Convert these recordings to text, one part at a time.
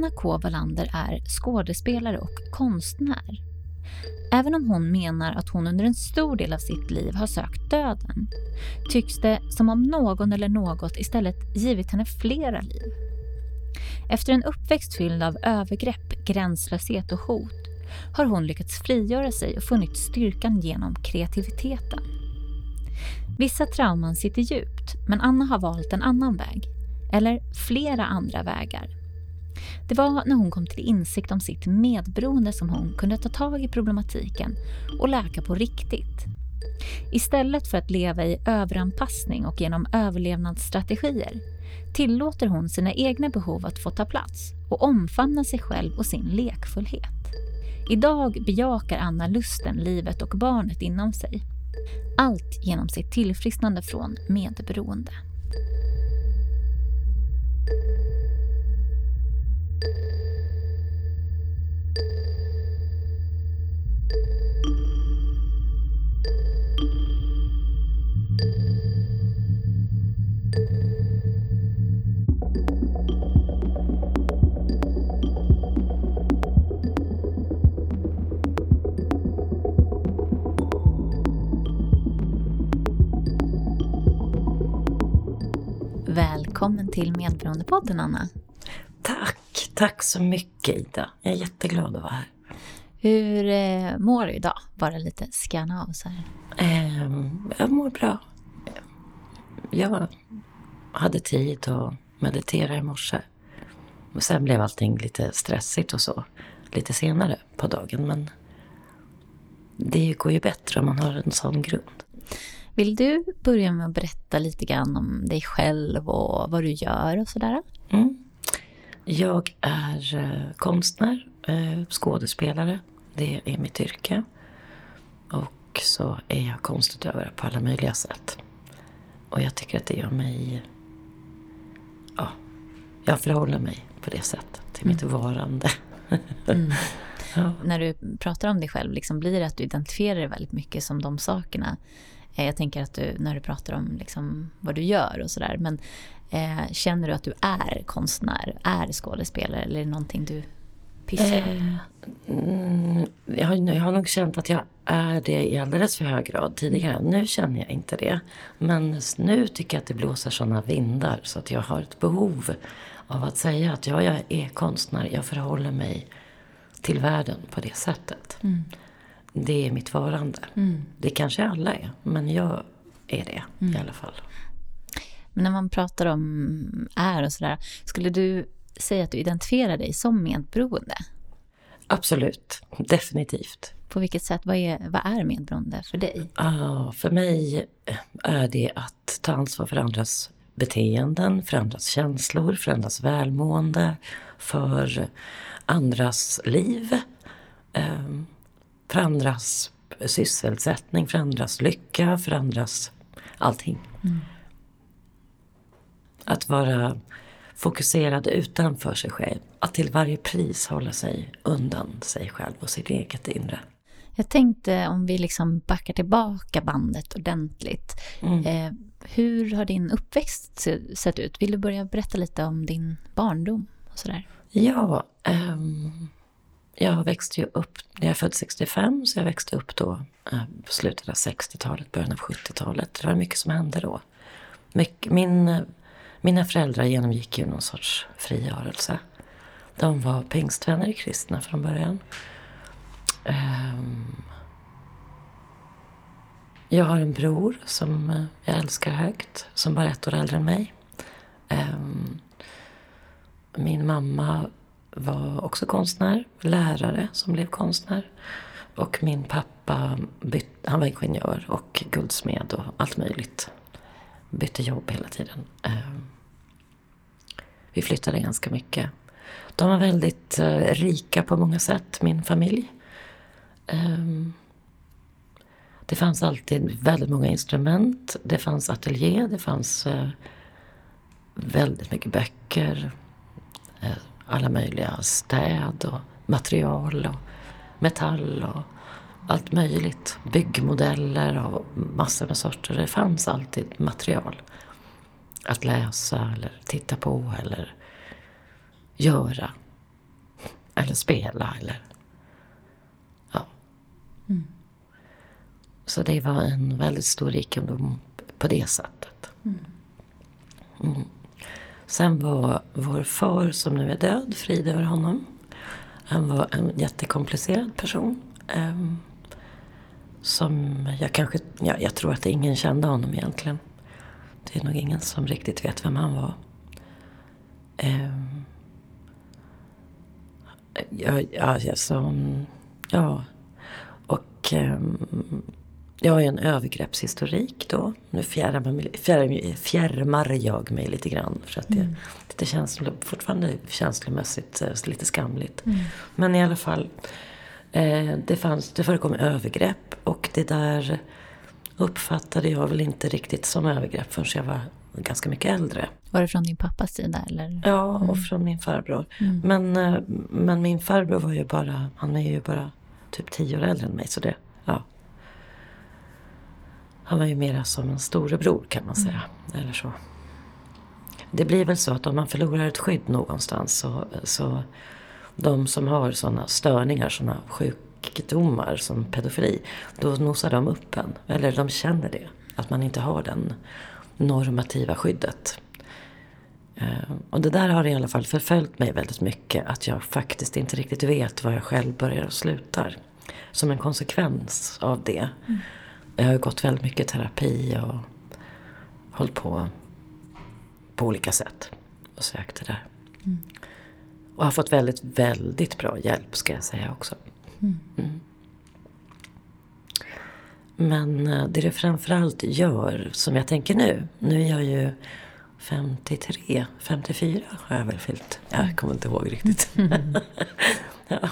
Anna K Wallander är skådespelare och konstnär. Även om hon menar att hon under en stor del av sitt liv har sökt döden tycks det som om någon eller något istället givit henne flera liv. Efter en uppväxt fylld av övergrepp, gränslöshet och hot har hon lyckats frigöra sig och funnit styrkan genom kreativiteten. Vissa trauman sitter djupt, men Anna har valt en annan väg. Eller flera andra vägar. Det var när hon kom till insikt om sitt medberoende som hon kunde ta tag i problematiken och läka på riktigt. Istället för att leva i överanpassning och genom överlevnadsstrategier tillåter hon sina egna behov att få ta plats och omfamna sig själv och sin lekfullhet. Idag bejakar Anna lusten, livet och barnet inom sig. Allt genom sitt tillfrisknande från medberoende. Till Medberoendepodden, Anna. Tack, tack så mycket Ida. Jag är jätteglad att vara här. Hur eh, mår du idag? Bara lite scanna av så här. Eh, jag mår bra. Jag hade tid att meditera i morse. Och sen blev allting lite stressigt och så lite senare på dagen. Men det går ju bättre om man har en sån grund. Vill du börja med att berätta lite grann om dig själv och vad du gör och sådär? Mm. Jag är eh, konstnär, eh, skådespelare. Det är mitt yrke. Och så är jag konstutövare på alla möjliga sätt. Och jag tycker att det gör mig... Ja, jag förhåller mig på det sättet till mitt mm. varande. mm. ja. När du pratar om dig själv, liksom blir det att du identifierar dig väldigt mycket som de sakerna? Eh, jag tänker att du, när du pratar om liksom vad du gör och sådär. Men eh, känner du att du är konstnär, är skådespelare eller är det någonting du pysslar med? Eh, mm, jag, har, jag har nog känt att jag är det i alldeles för hög grad tidigare. Nu känner jag inte det. Men nu tycker jag att det blåser sådana vindar så att jag har ett behov av att säga att ja, jag är konstnär. Jag förhåller mig till världen på det sättet. Mm det är mitt varande. Mm. Det kanske alla är, men jag är det mm. i alla fall. Men när man pratar om är och sådär, skulle du säga att du identifierar dig som medberoende? Absolut, definitivt. På vilket sätt? Vad är, vad är medberoende för dig? Ah, för mig är det att ta ansvar för andras beteenden, för andras känslor, för andras välmående, för andras liv. Um, för andras sysselsättning, för andras lycka, för andras allting. Mm. Att vara fokuserad utanför sig själv. Att till varje pris hålla sig undan sig själv och sitt eget inre. Jag tänkte om vi liksom backar tillbaka bandet ordentligt. Mm. Eh, hur har din uppväxt sett ut? Vill du börja berätta lite om din barndom? och sådär? Ja, um, jag växte ju upp, jag är född 65 så jag växte upp då eh, på slutet av 60-talet, början av 70-talet. Det var mycket som hände då. min, mina föräldrar genomgick ju någon sorts frigörelse. De var pingstvänner i kristna från början. Ehm, jag har en bror som eh, jag älskar högt, som bara är ett år äldre än mig. Ehm, min mamma var också konstnär, lärare som blev konstnär. Och min pappa byt, han var ingenjör och guldsmed och allt möjligt. Bytte jobb hela tiden. Eh, vi flyttade ganska mycket. De var väldigt eh, rika på många sätt, min familj. Ehm, det fanns alltid väldigt många instrument. Det fanns ateljé, det fanns eh, väldigt mycket böcker alla möjliga städ och material och metall och allt möjligt. Byggmodeller och massor med sorter. Det fanns alltid material att läsa eller titta på eller göra. eller spela eller ja. Mm. Så det var en väldigt stor rikedom på det sättet. Mm. Sen var vår far som nu är död, frid över honom. Han var en jättekomplicerad person. Um, som jag kanske, ja, jag tror att ingen kände honom egentligen. Det är nog ingen som riktigt vet vem han var. Um, ja, ja, alltså, ja. Och um, jag har ju en övergreppshistorik då. Nu fjärmar, fjärmar, fjärmar jag mig lite grann. För att det, mm. det känns fortfarande känslomässigt eh, lite skamligt. Mm. Men i alla fall. Eh, det, fanns, det förekom övergrepp och det där uppfattade jag väl inte riktigt som övergrepp förrän jag var ganska mycket äldre. Var det från din pappas sida? Eller? Ja, och mm. från min farbror. Mm. Men, eh, men min farbror var ju bara, han är ju bara typ tio år äldre än mig. Så det, ja. Han var ju mera som en storebror kan man säga. Mm. Eller så. Det blir väl så att om man förlorar ett skydd någonstans så, så de som har sådana störningar, sådana sjukdomar som pedofili, då nosar de upp en. Eller de känner det. Att man inte har den normativa skyddet. Eh, och det där har i alla fall förföljt mig väldigt mycket. Att jag faktiskt inte riktigt vet var jag själv börjar och slutar. Som en konsekvens av det. Mm. Jag har gått väldigt mycket terapi och hållit på på olika sätt och sökt det där. Mm. Och har fått väldigt, väldigt bra hjälp ska jag säga också. Mm. Mm. Men eh, det det framförallt gör, som jag tänker nu. Nu är jag ju 53, 54 har jag väl fyllt. Jag kommer inte ihåg riktigt. Mm. ja.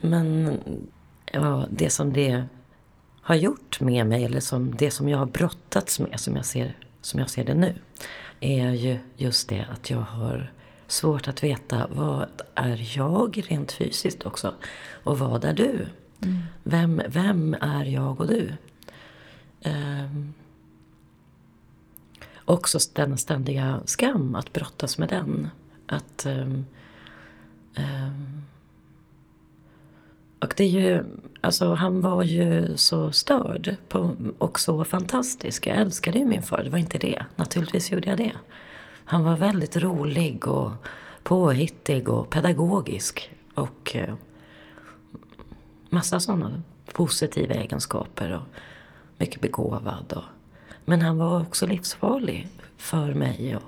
Men ja, det som det har gjort med mig, eller som det som jag har brottats med, som jag ser, som jag ser det nu, är ju just det att jag har svårt att veta vad är jag rent fysiskt också? Och vad är du? Mm. Vem, vem är jag och du? Um, också denna ständiga skam, att brottas med den. Att um, um, och det är ju, alltså han var ju så störd på, och så fantastisk. Jag älskade ju min far, det var inte det. Naturligtvis gjorde jag det. Han var väldigt rolig och påhittig och pedagogisk. Och eh, massa sådana positiva egenskaper. Och mycket begåvad. Och, men han var också livsfarlig för mig. Och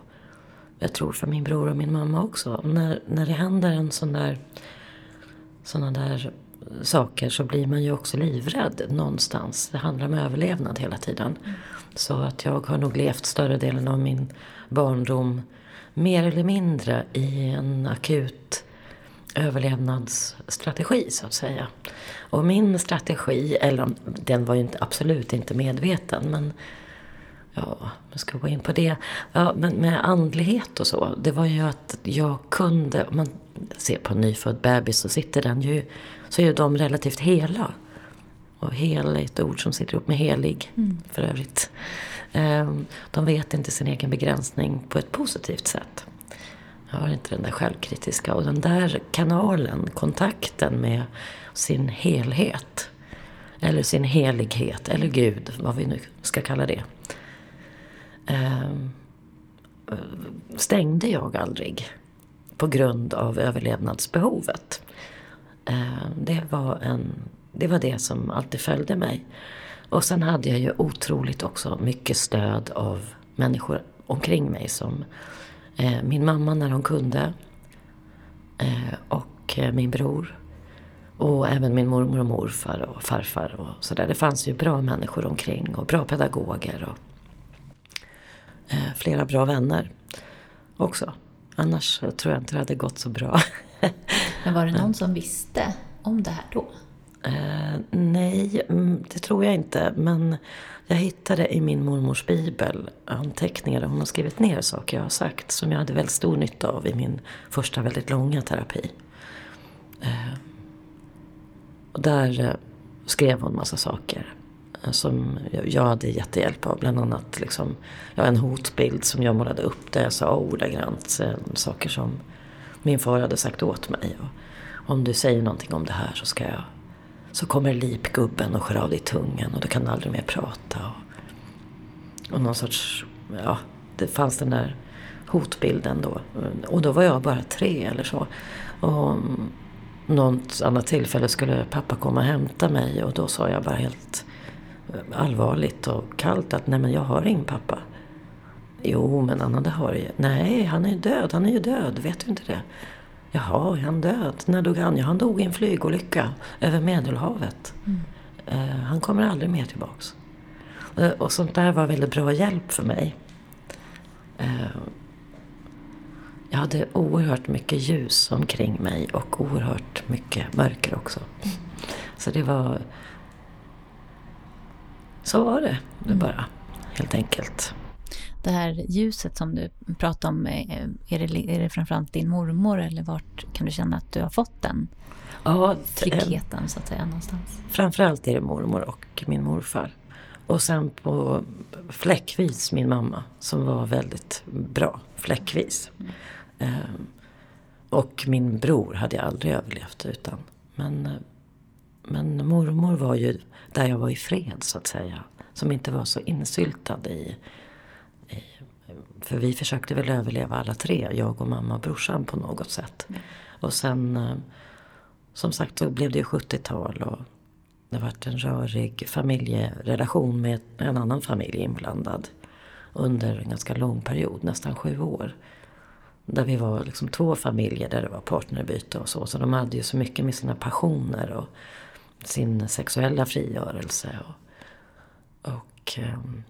jag tror för min bror och min mamma också. När, när det händer en sån där, såna där saker så blir man ju också livrädd någonstans. Det handlar om överlevnad hela tiden. Mm. Så att jag har nog levt större delen av min barndom mer eller mindre i en akut överlevnadsstrategi så att säga. Och min strategi, eller den var ju inte, absolut inte medveten men ja, jag ska gå in på det. Ja, men med andlighet och så, det var ju att jag kunde, om man ser på en nyfödd bebis så sitter den ju, så är de relativt hela. Och hel är ett ord som sitter ihop med helig mm. för övrigt. Ehm, de vet inte sin egen begränsning på ett positivt sätt. Jag har inte den där självkritiska. Och den där kanalen, kontakten med sin helhet. Eller sin helighet, eller Gud, vad vi nu ska kalla det. Ehm, stängde jag aldrig på grund av överlevnadsbehovet. Eh, det var, en, det var det som alltid följde mig. Och sen hade jag ju otroligt också mycket stöd av människor omkring mig som eh, min mamma när hon kunde eh, och min bror och även min mormor och morfar och farfar och sådär. Det fanns ju bra människor omkring och bra pedagoger och flera bra vänner också. Annars tror jag inte det hade gått så bra. Men var det någon som visste om det här då? Eh, nej, mm, det tror jag inte. Men jag hittade i min mormors bibel anteckningar där hon har skrivit ner saker jag har sagt som jag hade väldigt stor nytta av i min första väldigt långa terapi. Eh, och där eh, skrev hon massa saker eh, som jag hade jättehjälp av. Bland annat liksom, ja, en hotbild som jag målade upp där jag sa ordagrant saker som min far hade sagt åt mig. Och, om du säger någonting om det här så ska jag så kommer lipgubben och skär av dig tungan och du kan aldrig mer prata. Och, och någon sorts, ja, det fanns den där hotbilden då. Och då var jag bara tre eller så. Och något annat tillfälle skulle pappa komma och hämta mig och då sa jag bara helt allvarligt och kallt att nej men jag har ingen pappa. Jo men det har ju. Nej han är ju död, han är ju död, vet du inte det? Jaha, är han död? När dog han? Ja han dog i en flygolycka över Medelhavet. Mm. Uh, han kommer aldrig mer tillbaks. Uh, och sånt där var väldigt bra hjälp för mig. Uh, jag hade oerhört mycket ljus omkring mig och oerhört mycket mörker också. Mm. Så det var... Så var det, det bara, helt enkelt. Det här ljuset som du pratar om, eh, är det, är det framförallt din mormor eller vart kan du känna att du har fått den ja, tryggheten så att säga någonstans? Framförallt är det mormor och min morfar. Och sen på fläckvis min mamma som var väldigt bra, fläckvis. Mm. Och min bror hade jag aldrig överlevt utan. Men, men mormor var ju där jag var i fred så att säga. Som inte var så insyltad i för vi försökte väl överleva alla tre, jag och mamma och brorsan på något sätt. Mm. Och sen eh, som sagt så blev det ju 70-tal och det varit en rörig familjerelation med en annan familj inblandad. Under en ganska lång period, nästan sju år. Där vi var liksom två familjer där det var partnerbyte och så. Så de hade ju så mycket med sina passioner och sin sexuella frigörelse. Och, och ehm,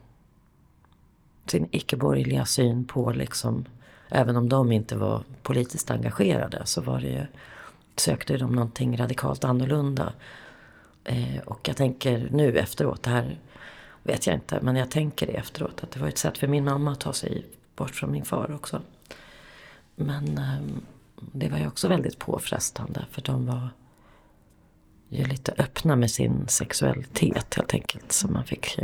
sin icke-borgerliga syn på liksom, även om de inte var politiskt engagerade så var det ju, sökte de någonting radikalt annorlunda. Eh, och jag tänker nu efteråt, det här vet jag inte, men jag tänker det efteråt att det var ett sätt för min mamma att ta sig bort från min far också. Men eh, det var ju också väldigt påfrestande för de var ju lite öppna med sin sexualitet helt enkelt. Så man fick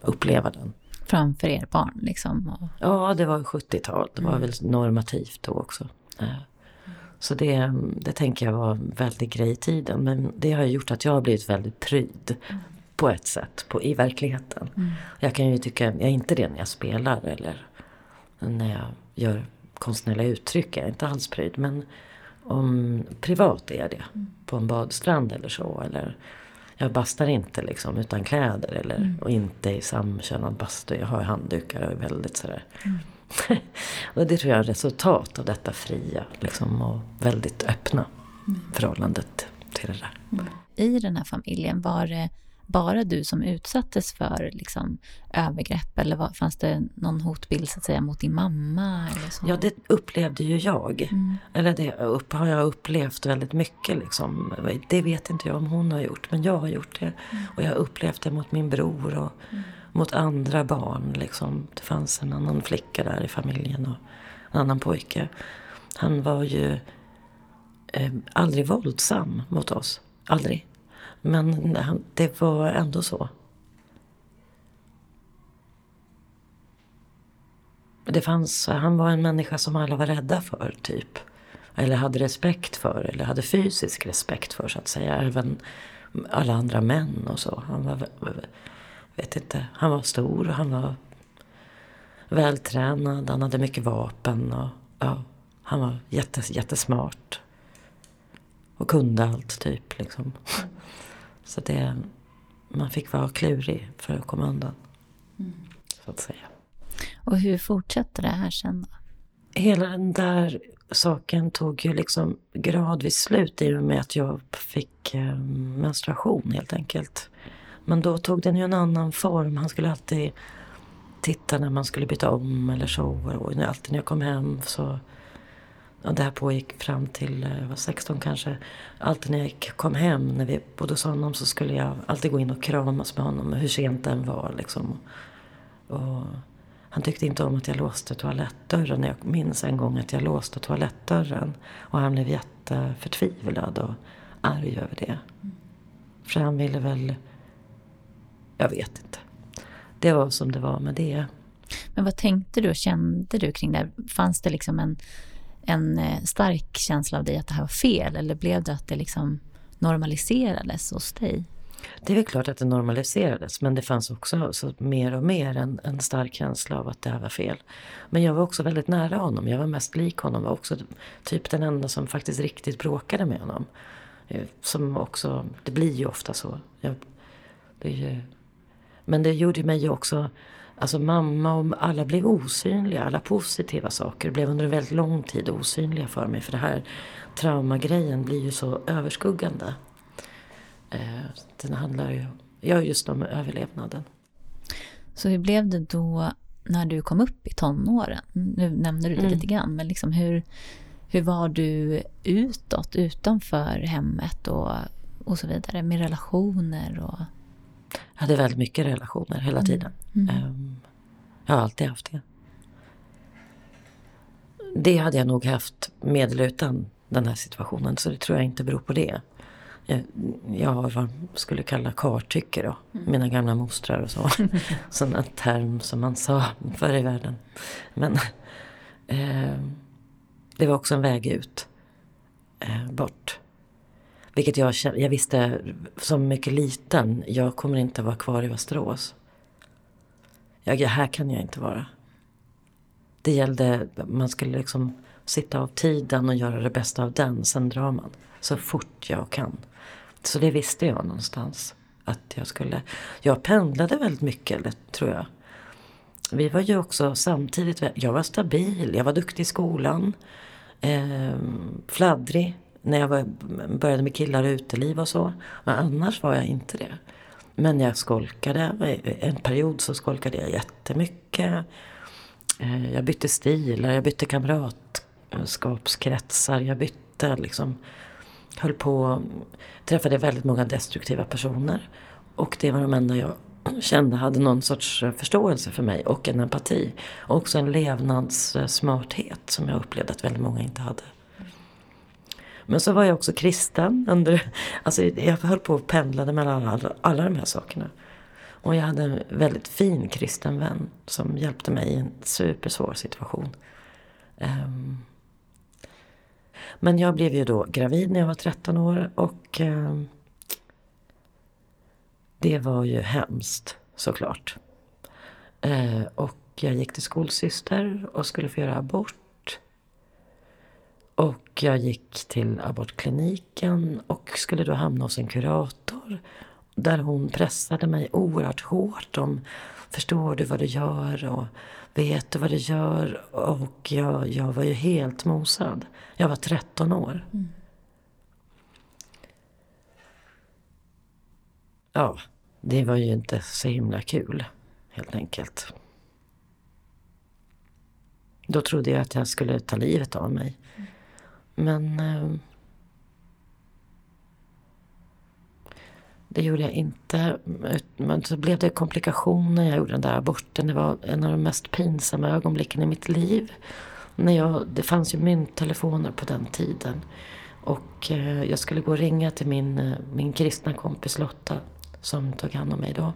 uppleva den. Framför er barn liksom? Ja, det var 70-tal. Det var mm. väl normativt då också. Eh, så det, det tänker jag var en väldig grej i tiden. Men det har gjort att jag har blivit väldigt pryd. På ett sätt, på, i verkligheten. Mm. Jag kan ju tycka, jag är inte det när jag spelar eller när jag gör konstnärliga uttryck är jag inte alls pryd. Men om privat är jag det. Mm. På en badstrand eller så. Eller jag bastar inte liksom utan kläder. Eller, mm. Och inte i samkönad bastu. Jag har handdukar och är väldigt sådär. Mm. och det tror jag är resultat av detta fria. Liksom, och väldigt öppna mm. förhållandet till det där. Mm. I den här familjen, var det bara du som utsattes för liksom, övergrepp eller var, fanns det någon hotbild så att säga, mot din mamma? Eller så? Ja, det upplevde ju jag. Mm. Eller det upp, har jag upplevt väldigt mycket. Liksom. Det vet inte jag om hon har gjort, men jag har gjort det. Mm. Och jag har upplevt det mot min bror och mm. mot andra barn. Liksom. Det fanns en annan flicka där i familjen och en annan pojke. Han var ju eh, aldrig våldsam mot oss. Aldrig. Men det var ändå så. Det fanns, han var en människa som alla var rädda för, typ. Eller hade respekt för, eller hade fysisk respekt för, så att säga. Även alla andra män och så. Han var, vet inte, han var stor och han var vältränad. Han hade mycket vapen och ja, han var jättes, jättesmart. Och kunde allt, typ. Liksom. Så det, man fick vara klurig för att komma undan. Mm. Så att säga. Och hur fortsatte det här sen då? Hela den där saken tog ju liksom gradvis slut i och med att jag fick eh, menstruation helt enkelt. Men då tog den ju en annan form. Han skulle alltid titta när man skulle byta om eller så. Och alltid när jag kom hem så Ja, det här pågick fram till eh, jag var 16 kanske. Alltid när jag kom hem, när vi bodde hos honom, så skulle jag alltid gå in och kramas med honom, hur sent den var. Liksom. Och han tyckte inte om att jag låste toalettdörren. Jag minns en gång att jag låste toalettdörren. Och han blev jätteförtvivlad och arg över det. För han ville väl... Jag vet inte. Det var som det var med det. Men vad tänkte du och kände du kring det? Fanns det liksom en en eh, stark känsla av dig att det här var fel? Eller blev det att det liksom normaliserades hos dig? Det är väl klart att det normaliserades men det fanns också så mer och mer en, en stark känsla av att det här var fel. Men jag var också väldigt nära honom. Jag var mest lik honom. var också typ den enda som faktiskt riktigt bråkade med honom. Eh, som också, det blir ju ofta så. Jag, det ju, men det gjorde mig ju också Alltså mamma och alla blev osynliga. Alla positiva saker blev under en väldigt lång tid osynliga för mig. För det här traumagrejen blir ju så överskuggande. Eh, den handlar ju ja, just om överlevnaden. Så hur blev det då när du kom upp i tonåren? Nu nämnde du det mm. lite grann, men liksom hur, hur var du utåt, utanför hemmet och, och så vidare, med relationer? Och... Jag hade väldigt mycket relationer hela mm. tiden. Mm. Jag har alltid haft det. Det hade jag nog haft med eller utan den här situationen, så det tror jag inte beror på det. Jag, jag har vad man skulle kalla kartycke då. Mm. Mina gamla mostrar och så. Sådana term som man sa förr i världen. Men eh, det var också en väg ut. Eh, bort. Vilket jag, jag visste som mycket liten. Jag kommer inte vara kvar i Västerås. Jag, här kan jag inte vara. Det gällde, man skulle liksom sitta av tiden och göra det bästa av den. Sen drar man så fort jag kan. Så det visste jag någonstans. Att jag skulle... Jag pendlade väldigt mycket, tror jag. Vi var ju också samtidigt... Jag var stabil, jag var duktig i skolan. Eh, fladdrig när jag var, började med killar och uteliv och så. Men annars var jag inte det. Men jag skolkade. En period så skolkade jag jättemycket. Eh, jag bytte stilar, jag bytte kamratskapskretsar. Jag bytte liksom höll på, träffade väldigt många destruktiva personer. Och det var de enda jag kände hade någon sorts förståelse för mig och en empati. Och också en levnadssmarthet som jag upplevde att väldigt många inte hade. Men så var jag också kristen. Under, alltså jag höll på och pendlade mellan alla, alla de här sakerna. Och jag hade en väldigt fin kristen vän som hjälpte mig i en supersvår situation. Um, men jag blev ju då gravid när jag var 13 år och um, det var ju hemskt såklart. Uh, och jag gick till skolsyster och skulle få göra abort. Och jag gick till abortkliniken och skulle då hamna hos en kurator. Där hon pressade mig oerhört hårt om Förstår du vad du gör? Och vet du vad du gör? Och jag, jag var ju helt mosad. Jag var 13 år. Mm. Ja, det var ju inte så himla kul, helt enkelt. Då trodde jag att jag skulle ta livet av mig. Men eh, Det gjorde jag inte. Men så blev det komplikationer. Jag gjorde den där aborten. Det var en av de mest pinsamma ögonblicken i mitt liv. När jag, det fanns ju mynttelefoner på den tiden. Och eh, jag skulle gå och ringa till min, eh, min kristna kompis Lotta som tog hand om mig då.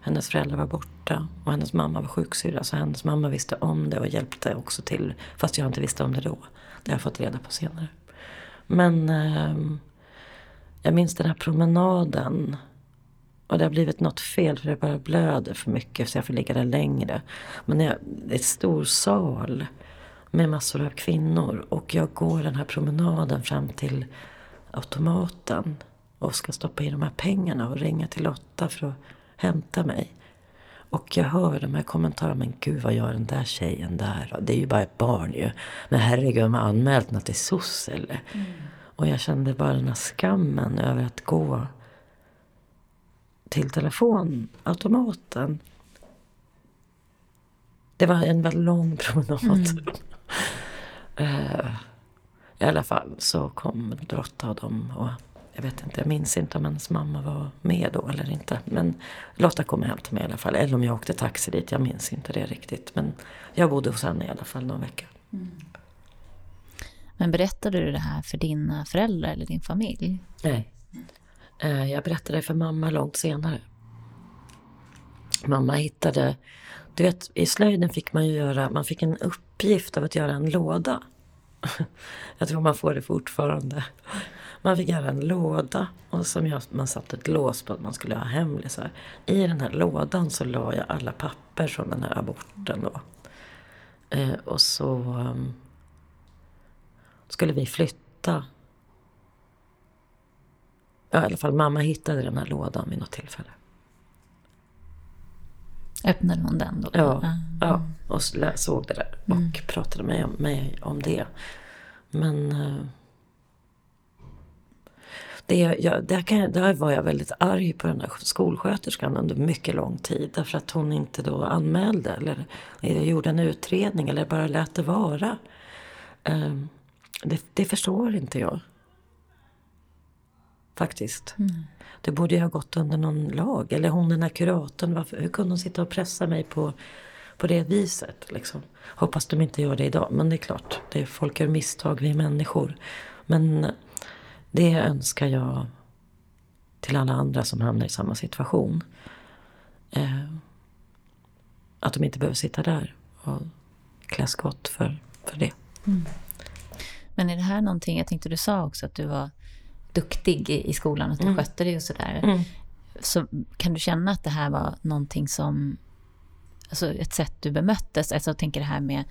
Hennes föräldrar var borta och hennes mamma var sjuksyrra så hennes mamma visste om det och hjälpte också till. Fast jag inte visste om det då. Det har jag fått reda på senare. Men eh, jag minns den här promenaden. Och det har blivit något fel för det bara blöder för mycket så jag får ligga där längre. Men jag, det är en stor sal med massor av kvinnor och jag går den här promenaden fram till automaten och ska stoppa i de här pengarna och ringa till Lotta för att hämta mig. Och jag hör de här kommentarerna, men gud vad gör den där tjejen där? Det är ju bara ett barn ju. Men herregud, de har anmält henne till SOS eller? Mm. Och jag kände bara den här skammen över att gå till telefonautomaten. Det var en väldigt lång promenad. Mm. uh, I alla fall så kom Lotta och dem och jag vet inte, jag minns inte om hennes mamma var med då eller inte. Men Lotta kom hem till mig i alla fall. Eller om jag åkte taxi dit, jag minns inte det riktigt. Men jag bodde hos henne i alla fall någon vecka. Mm. Men berättade du det här för dina föräldrar eller din familj? Nej. Eh, jag berättade det för mamma långt senare. Mamma hittade... Du vet, i slöjden fick man ju göra... Man fick en upp, uppgift av att göra en låda. Jag tror man får det fortfarande. Man fick göra en låda och som jag, man satte ett lås på att man skulle ha hemlisar. I den här lådan så la jag alla papper från den här aborten då. Eh, och så um, skulle vi flytta. Ja, i alla fall mamma hittade den här lådan vid något tillfälle. Öppnade hon den då? Ja, mm. ja och såg det där och mm. pratade med mig om det. Men eh, det, jag, där, kan, där var jag väldigt arg på den här skolsköterskan under mycket lång tid. Därför att hon inte då anmälde eller gjorde en utredning eller bara lät det vara. Um, det, det, förstår inte jag. Faktiskt. Mm. Det borde ju ha gått under någon lag. Eller hon den här kuratorn, varför, hur kunde hon sitta och pressa mig på, på det viset? Liksom? Hoppas de inte gör det idag. Men det är klart, det är, folk gör misstag, vi är människor. Men det önskar jag till alla andra som hamnar i samma situation. Eh, att de inte behöver sitta där och klä skott för, för det. Mm. Men är det här någonting, jag tänkte du sa också att du var duktig i, i skolan, att du mm. skötte dig och sådär. Mm. Så kan du känna att det här var någonting som, alltså ett sätt du bemöttes, alltså jag tänker det här med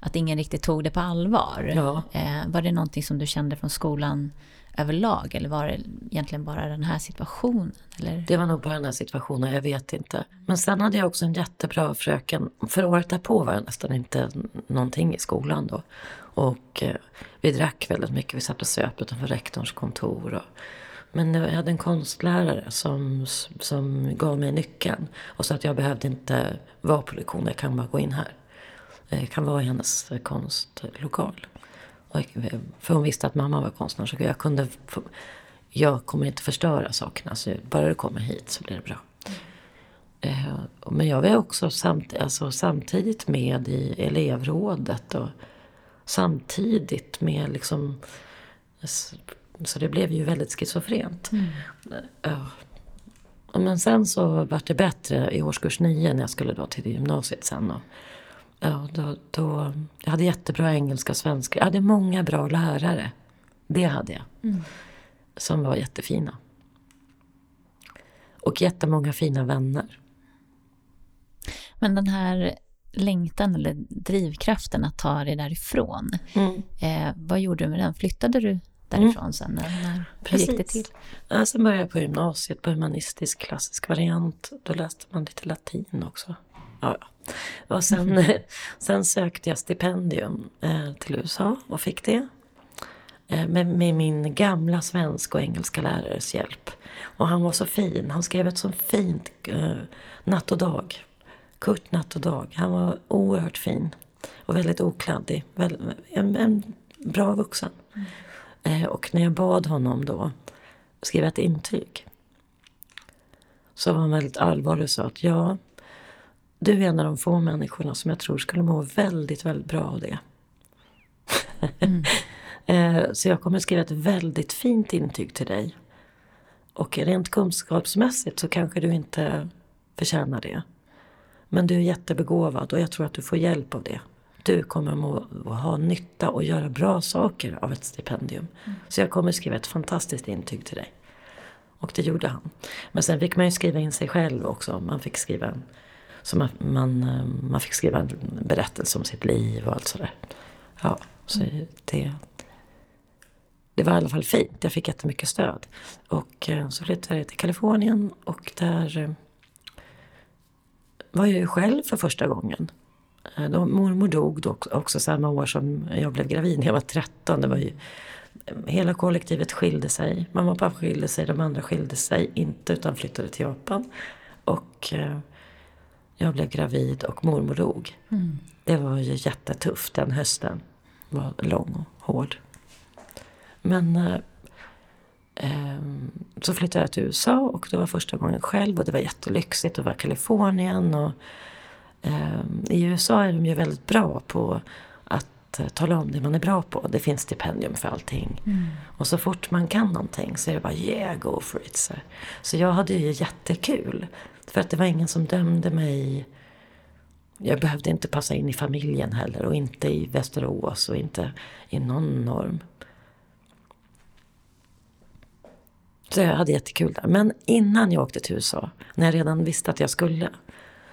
att ingen riktigt tog det på allvar. Ja. Eh, var det någonting som du kände från skolan överlag? Eller var det egentligen bara den här situationen? Eller? Det var nog bara den här situationen, jag vet inte. Men sen hade jag också en jättebra fröken. För året därpå var jag nästan inte någonting i skolan då. Och eh, vi drack väldigt mycket, vi satt och söp utanför rektorns kontor. Och, men jag hade en konstlärare som, som gav mig nyckeln och sa att jag behövde inte vara på lektion, jag kan bara gå in här. Eh, jag kan vara i hennes konstlokal. För hon visste att mamma var konstnär så jag kunde... Jag kommer inte förstöra sakerna så bara du kommer hit så blir det bra. Mm. Men jag var också samt, alltså, samtidigt med i elevrådet och samtidigt med liksom... Så det blev ju väldigt schizofrent. Mm. Ja. Men sen så vart det bättre i årskurs nio när jag skulle då till gymnasiet sen. Och, Ja, då, då, jag hade jättebra engelska och svenska. Jag hade många bra lärare. Det hade jag. Mm. Som var jättefina. Och jättemånga fina vänner. Men den här längtan eller drivkraften att ta dig därifrån. Mm. Eh, vad gjorde du med den? Flyttade du därifrån mm. sen? När, när Precis. gick det till? Ja, sen började jag på gymnasiet på humanistisk klassisk variant. Då läste man lite latin också. Ja, och sen, sen sökte jag stipendium eh, till USA och fick det. Eh, med, med, min gamla svensk och engelska lärares hjälp. Och han var så fin. Han skrev ett så fint eh, Natt och dag. Kurt Natt och dag. Han var oerhört fin. Och väldigt okladdig. Väl, en, en, bra vuxen. Mm. Eh, och när jag bad honom då skriva ett intyg. Så var han väldigt allvarlig och sa att ja, du är en av de få människorna som jag tror skulle må väldigt, väldigt bra av det. Mm. Eh, så jag kommer skriva ett väldigt fint intyg till dig. Och rent kunskapsmässigt så kanske du inte förtjänar det. Men du är jättebegåvad och jag tror att du får hjälp av det. Du kommer må, ha nytta och göra bra saker av ett stipendium. Mm. Så jag kommer skriva ett fantastiskt intyg till dig. Och det gjorde han. Men sen fick man ju skriva in sig själv också. Man fick skriva en så man, man, eh, man fick skriva en berättelse om sitt liv och allt sådär. Ja, så det, det var i alla fall fint. Jag fick jättemycket stöd. Och eh, så flyttade jag till Kalifornien och där eh, var jag ju själv för första gången. Då, mormor dog då också samma år som jag blev gravid, när jag var 13. Det var ju, hela kollektivet skilde sig. Mamma och pappa skilde sig, de andra skilde sig inte utan flyttade till Japan. Och jag blev gravid och mormor dog. Mm. Det var ju jättetufft den hösten. var lång och hård. Men eh, eh, så flyttade jag till USA och det var första gången själv och det var jättelyxigt. Det var Kalifornien och eh, i USA är de ju väldigt bra på att eh, tala om det man är bra på. Det finns stipendium för allting. Mm. Och så fort man kan någonting så är det bara yeah, go for it. Så, så jag hade ju jättekul. För att det var ingen som dömde mig jag behövde inte passa in i familjen heller och inte i Västerås och inte i någon norm. Så jag hade jättekul där. Men innan jag åkte till USA, när jag redan visste att jag skulle,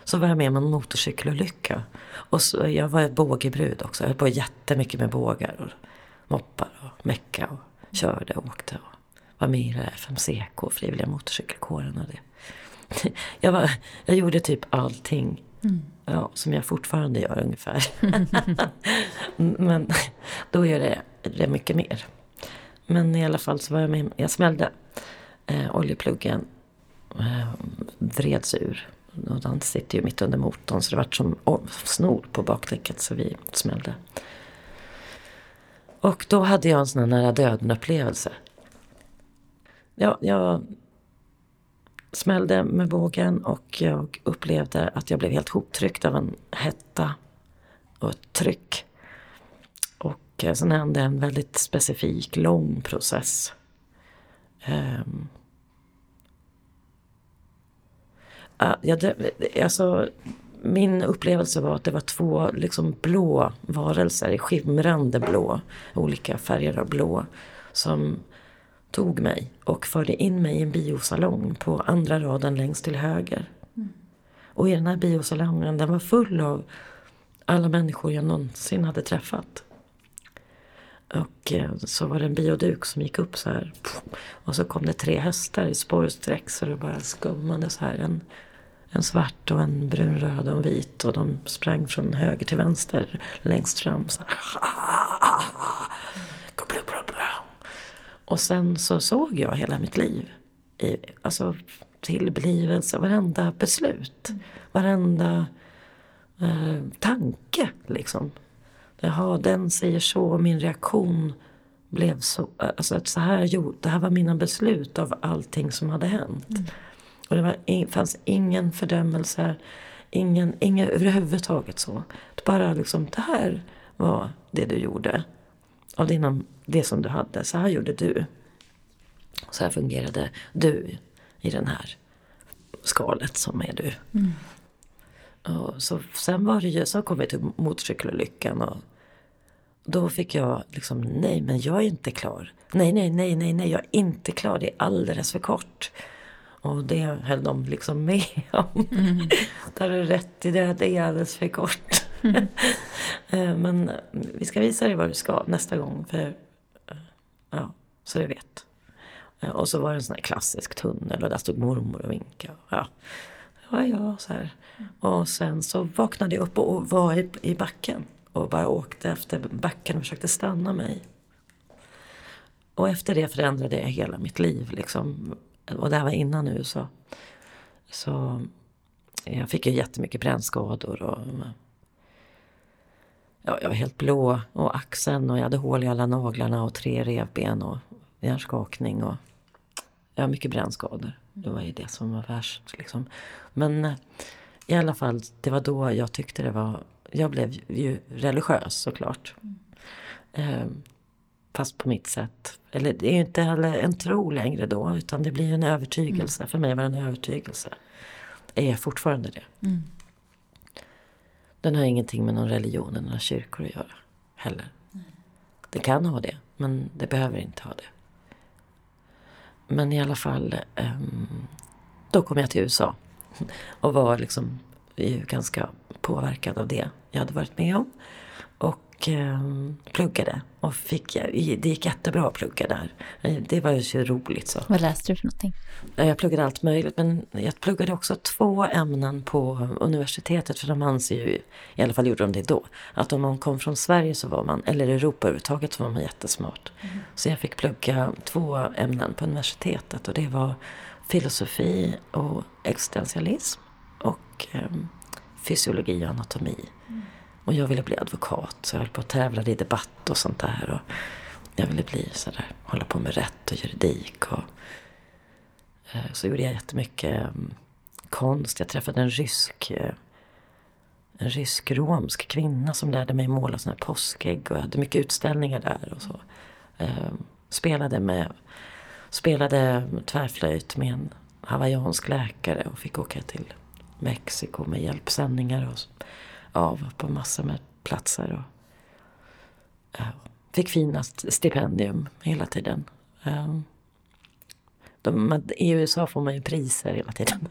så var jag med om en motorcykelolycka. Och så, jag var bågebrud också. Jag höll på jättemycket med bågar och moppar och mecka och körde och åkte. Och var med i FMCK, frivilliga motorcykelkåren och det. Jag, var, jag gjorde typ allting. Mm. Ja, som jag fortfarande gör ungefär. Men då gör det, mycket mer. Men i alla fall så var jag med, jag smällde eh, oljepluggen, eh, vreds ur. Och den sitter ju mitt under motorn så det vart som oh, snor på bakdäcket så vi smällde. Och då hade jag en sån här nära döden upplevelse. Ja, jag smällde med bågen och jag upplevde att jag blev helt hoptryckt av en hetta och ett tryck. Och eh, sen hände en väldigt specifik, lång process. Um, ja, det, alltså, min upplevelse var att det var två liksom blå varelser, skimrande blå, olika färger av blå, som tog mig och förde in mig i en biosalong på andra raden längst till höger. Mm. Och i den här biosalongen, den var full av alla människor jag någonsin hade träffat. Och eh, så var det en bioduk som gick upp så här. Och så kom det tre hästar i spårsträck så det bara skummade så här. En, en svart och en brunröd och en vit. Och de sprang från höger till vänster längst fram. Så här. Och sen så såg jag hela mitt liv. I, alltså tillblivelse, varenda beslut. Varenda eh, tanke liksom. Jaha, den säger så min reaktion blev så. Alltså att så här gjort, det här var mina beslut av allting som hade hänt. Mm. Och det var, fanns ingen fördömelse, ingen, ingen överhuvudtaget så. Det bara liksom, det här var det du gjorde. Av dina det som du hade. Så här gjorde du. Så här fungerade du i den här skalet som är du. Mm. Och så, sen var det ju, så kom vi till motorcykelolyckan och då fick jag liksom, nej men jag är inte klar. Nej, nej, nej, nej, nej, jag är inte klar. Det är alldeles för kort. Och det höll de liksom med om. Mm. Där är rätt i det, det är alldeles för kort. Eh, men vi ska visa dig vad du ska nästa gång. För eh, Ja, så du vet. Eh, och så var det en sån här klassisk tunnel och där stod mormor och vinkade. Ja, ja, ja så här. Och sen så vaknade jag upp och var i, backen. Och bara åkte efter backen och försökte stanna mig. Och efter det förändrade jag hela mitt liv liksom. Och det här var innan nu så. Så jag fick ju jättemycket brännskador och ja, jag var helt blå och axeln och jag hade hål i alla naglarna och tre revben och hjärnskakning och har mycket brännskador. Det var ju det som var värst liksom. Men eh, i alla fall, det var då jag tyckte det var... Jag blev ju religiös såklart. Eh, fast på mitt sätt. Eller det är ju inte heller en tro längre då utan det blir en övertygelse. Mm. För mig var det en övertygelse. Är fortfarande det. Mm. Den har ingenting med någon religion eller några kyrkor att göra heller. Det kan ha det, men det behöver inte ha det. Men i alla fall, ehm, då kom jag till USA. Och var liksom ganska påverkad av det jag hade varit med om. Och eh, pluggade. Och fick, det gick jättebra att plugga där. Det var ju så roligt. Så. Vad läste du för någonting? Jag pluggade allt möjligt. Men jag pluggade också två ämnen på universitetet. För de anser ju, i alla fall gjorde de det då, att om man kom från Sverige så var man, eller Europa överhuvudtaget, så var man jättesmart. Mm. Så jag fick plugga två ämnen på universitetet. Och det var filosofi och existentialism. Och eh, fysiologi och anatomi. Och jag ville bli advokat så jag höll på att tävla i debatt och sånt där. Och jag ville bli sådär, hålla på med rätt och juridik. Och, eh, så gjorde jag jättemycket mm, konst. Jag träffade en rysk eh, en rysk-romsk kvinna som lärde mig måla såna här påskägg och jag hade mycket utställningar där och så. Eh, spelade med spelade tvärflöjt med en hawaiiansk läkare och fick åka till Mexiko med hjälpsändningar och av på massor med platser. Och, uh, fick fina stipendium hela tiden. Ehm, de, I USA får man ju priser hela tiden.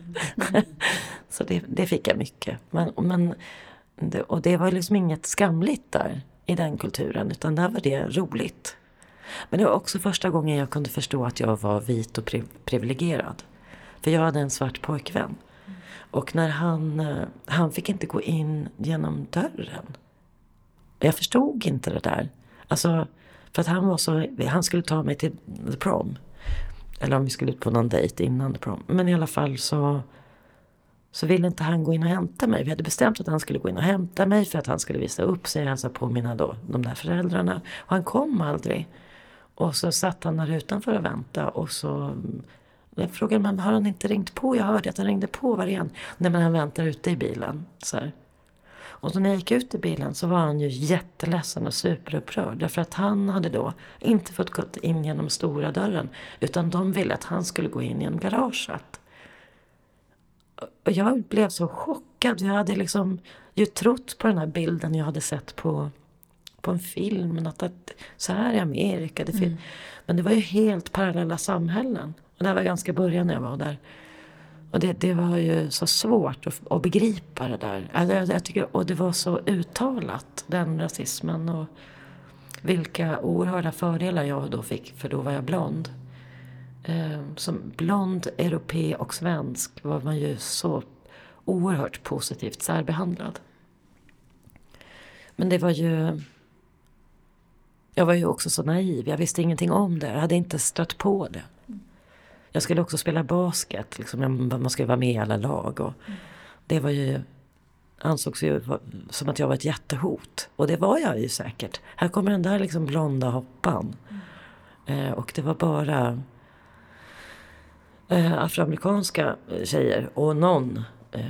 Mm. så det, det, fick jag mycket. Men, men, det, och det var liksom inget skamligt där i den kulturen utan där var det roligt. Men det var också första gången jag kunde förstå att jag var vit och priv privilegierad. För jag hade en svart pojkvän. Och när han, eh, han fick inte gå in genom dörren. Jag förstod inte det där. Alltså, för att han var så, han skulle ta mig till the prom. Eller om vi skulle ut på någon dejt innan the prom. Men i alla fall så, så ville inte han gå in och hämta mig. Vi hade bestämt att han skulle gå in och hämta mig för att han skulle visa upp sig och hälsa på mina då, de där föräldrarna. Och han kom aldrig. Och så satt han där utanför och väntade och så jag frågade men har han inte ringt på? Jag hörde att han ringde på var igen. Nej men han väntar ute i bilen. Så här. Och så när jag gick ut i bilen så var han ju jätteledsen och superupprörd. Därför att han hade då inte fått gå in genom stora dörren. Utan de ville att han skulle gå in genom garaget. Och jag blev så chockad. Jag hade liksom ju trott på den här bilden jag hade sett på, på en film. Att, att så här i Amerika. Det mm. Men det var ju helt parallella samhällen. Det här var ganska början när jag var där. Och det, det var ju så svårt att, att begripa det där. Alltså, jag, jag tycker, och det var så uttalat, den rasismen. Och vilka oerhörda fördelar jag då fick, för då var jag blond. Eh, som blond, europé och svensk var man ju så oerhört positivt särbehandlad. Men det var ju... Jag var ju också så naiv. Jag visste ingenting om det. Jag hade inte stött på det. Jag skulle också spela basket. Liksom, man skulle vara med i alla lag. Och det var ju, ansågs ju som att jag var ett jättehot. Och det var jag ju säkert. Här kommer den där liksom blonda hoppan. Eh, och det var bara eh, afroamerikanska tjejer och någon eh,